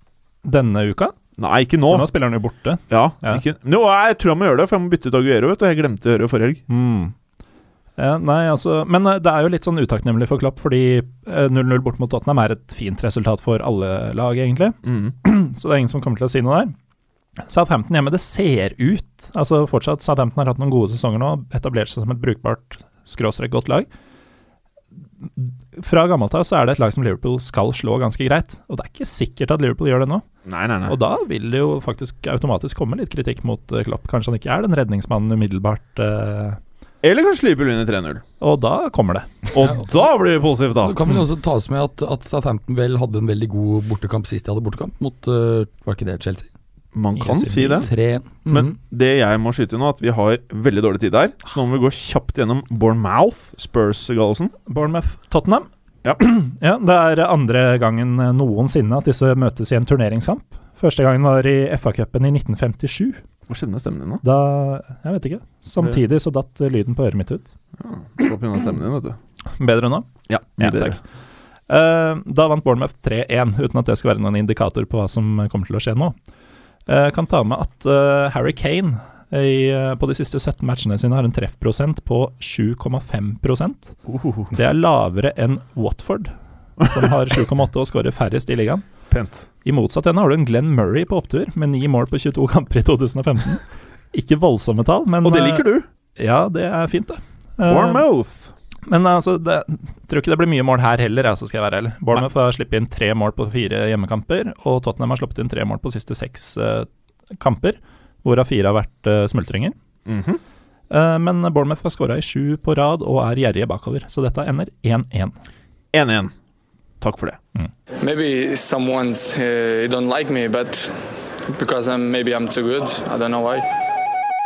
Denne uka? Nei, ikke nå. For nå spiller han jo borte. Ja, Ja. Ikke, nå, jeg tror jeg må gjøre det, for jeg må bytte ut Aguero, vet du. Jeg glemte å gjøre det forrige helg. Mm. Ja, nei, altså Men eh, det er jo litt sånn utakknemlig for Klopp, fordi eh, 0-0 bort mot Tottenham er et fint resultat for alle lag, egentlig. Mm. Så det er ingen som kommer til å si noe der. Southampton hjemme, det ser ut Altså fortsatt, Southampton har hatt noen gode sesonger nå, etablert seg som et brukbart, skråstrek godt lag. Fra gammelt av så er det et lag som Liverpool skal slå ganske greit, og det er ikke sikkert at Liverpool gjør det nå. Nei, nei, nei. Og da vil det jo faktisk automatisk komme litt kritikk mot eh, Klopp. Kanskje han ikke er den redningsmannen umiddelbart, Uh, Eller kanskje Liverpool vinner 3-0. og da kommer det. Og Ja. da blir det positivt, da. Det kan vel også tas med at, at Southampton vel hadde en veldig god bortekamp sist de hadde bortekamp, mot uh, Var ikke det Chelsea? Man kan Yes, si det. Tre. Men Mhm. det jeg må skyte nå, at vi har veldig dårlig tid der. Så nå må vi gå kjapt gjennom Bournemouth, Spurs, Gallosen. Bournemouth, Tottenham. Ja. ja, det er andre gangen noensinne at disse møtes i en turneringskamp. Første gangen var i FA-cupen i 1957. Hva skjedde med stemmen din, da? Da Jeg vet ikke. Samtidig så datt lyden på øret mitt ut. Ja, på stemmen din, vet du. Bedre nå? Ja, Ja, takk. Eh, da vant Bournemouth 3-1, uten at det skal være noen indikator på hva som kommer til å skje nå. Jeg kan ta med at eh, Harry Kane i, eh, på de siste 17 matchene sine har en treffprosent på 7,5 Uh, Det er lavere enn Watford, som har 7,8 og skårer færrest i ligaen. pent. I motsatt ende har du en Glenn Murray på opptur, med ni mål på 22 kamper i 2015. Ikke voldsomme tall, men Og det liker du. eh, Ja, det er fint, det. Warmouth. Men altså, det, tror ikke det blir mye mål her heller, altså, skal jeg være ærlig. Bournemouth har sluppet inn tre mål på fire hjemmekamper, og Tottenham har sluppet inn tre mål på siste seks uh, kamper, hvorav fire har vært uh, smultringer. Mm -hmm. uh, men Bournemouth har skåra i sju på rad og er gjerrige bakover, så dette ender 1-1. 1-1. Takk for det. Maybe someone's uh, don't like me, but because I'm maybe I'm too good. I don't know why.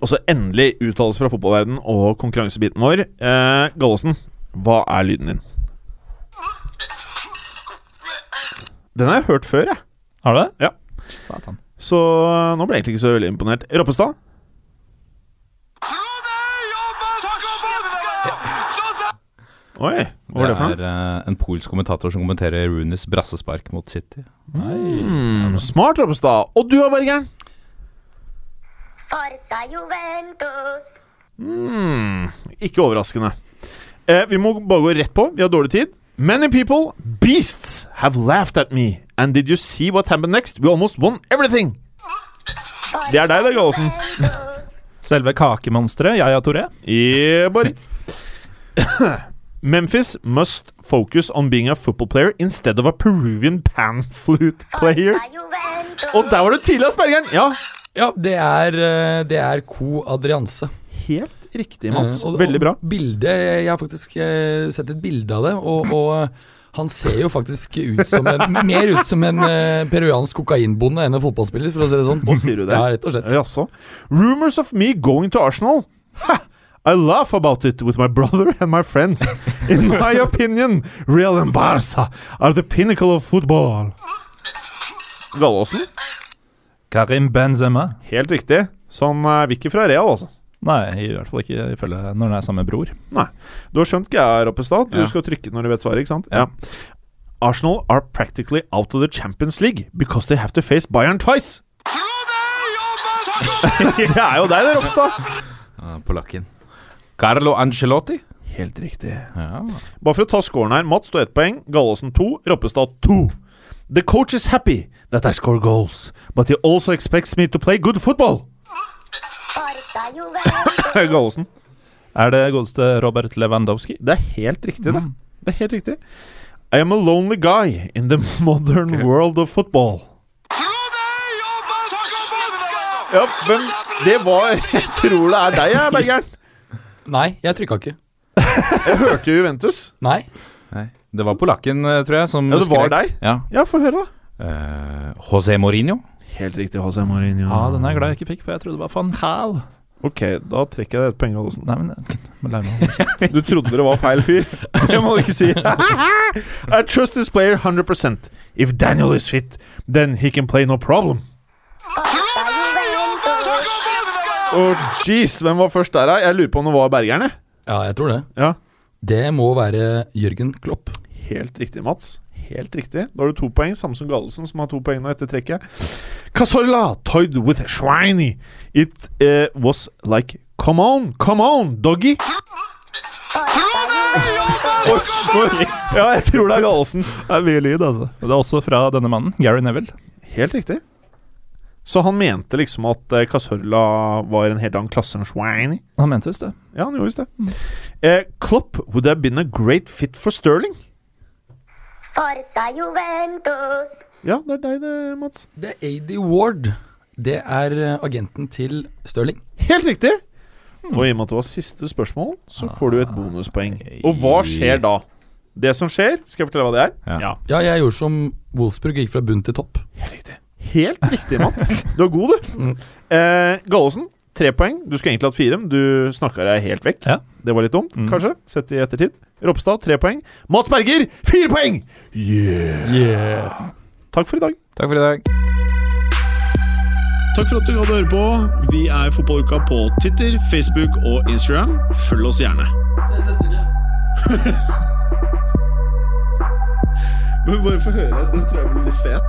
Og så endelig uttalelse fra fotballverden og konkurransebiten vår. Eh, Gallosen, hva er lyden din? Den har jeg hørt før, jeg. Har du det? Ja. Satan. Så eh, nå ble jeg egentlig ikke så veldig imponert. Roppestad? Oi, hva var det for noe? er eh, en polsk kommentator som kommenterer Runes brassespark mot City. Mm, smart, Roppestad. Og du har Bergeren? Forza Juventus. Mm, ikke overraskende. Eh, vi må bare gå rett på. Vi har dårlig tid. Many people, beasts, have laughed at me. And did you see what happened next? We almost won everything. Det er deg, det, Gallosen. Selve kakemonsteret, Yaya Toré. Yeah, buddy. Memphis must focus on being a football player instead of a Peruvian pan flute player. Og der var du tidlig, Aspergeren! Ja, Ja, det er, eh, det er Co Adrianse. helt riktig, Mats. Eh, og- Veldig bra. Bildet, jeg har faktisk eh, sett et bilde av det, og, og han ser jo faktisk ut som en, mer ut som en eh, peruansk kokainbonde enn en fotballspiller, for å si det sånn. Hva sier du det? Ja, rett og slett. Jaså. Rumors of me going to Arsenal. Ha! I laugh about it with my brother and my friends. In my opinion, Real and Barca are the pinnacle of football. Gallåsen? Karim Benzema. Helt riktig. Så han er ikke fra Real, altså. Nei, i hvert fall ikke ifølge når han er sammen med bror. Du har skjønt greia, Roppestad. Du Ja. skal trykke når du vet svaret, ikke sant? Ja. Arsenal are practically out of the Champions League because they have to face Bayern twice. det er jo deg, det, Roppestad. Uh, Polakken. Carlo Angelotti. Helt riktig. Ja. Bare for å ta scoren her. Mats står ett poeng, Gallåsen to, Roppestad to. The coach is happy that I score goals, but he also expects me to play good football. Goalsen. Er det godeste Robert Lewandowski? Det er helt riktig, det. Det er helt riktig. I am a lonely guy in the modern world of football. Ja, men det var Jeg tror det er deg, jeg, Bergeren. Nei, jeg trykka ikke. Jeg hørte jo Juventus. Nei. Nei. Det var polakken, eh, tror jeg, som Ja, det var skrek. deg? Ja. Ja, få høre, da. Eh, José Mourinho. Helt riktig, José Mourinho. Ja, den er jeg glad jeg ikke fikk, for jeg trodde det var van Hal. Ok, da trekker jeg det et poeng, Gallosen. Nei, men Du trodde det var feil fyr. Det må du ikke si. I trust this player 100% If Daniel is fit, then he can play no problem. Oh. Jeez, hvem var først der, da? Jeg lurer på om det var bergerne? Ja, jeg tror det. Ja. Det må være Jørgen Klopp. Helt riktig, Mats. Helt riktig. Da har du to poeng, samme som Gallosen, som har to poeng nå etter trekket. Casorla toyed with swiney. It uh, was like Come on, come on, doggy! Ja, jeg tror det er Gallosen. Det er mye lyd, altså. Og Det er også fra denne mannen, Gary Neville. Helt riktig. Så han mente liksom at eh, Casorla var en helt annen klasse enn Schweini? Han mente visst det. Ja, han gjorde visst det. Eh, Klopp would have been a great fit for Sterling. Forza Juventus. Ja, det er deg det, Mats. Det er AD Ward. Det er eh, agenten til Stirling. Helt riktig! Og i og med at det var siste spørsmål, så får du et bonuspoeng. Og hva skjer da? Det som skjer, skal jeg fortelle hva det er? Ja. Ja, jeg gjorde som Wolfsburg, gikk fra bunn til topp. Helt riktig. Helt riktig, Mats. Du er god, du. Eh, Gallosen, tre poeng. Du skulle egentlig hatt fire, men du snakka deg helt vekk. Ja. Det var litt dumt, Mm. kanskje, sett i ettertid. Ropstad, tre poeng. Mats Berger, fire poeng! Yeah! Takk for i dag. Takk for i dag. Takk for at du hadde høre på. Vi er Fotballuka på Twitter, Facebook og Instagram. Følg oss gjerne. Men bare få høre. Den tror jeg blir litt fet.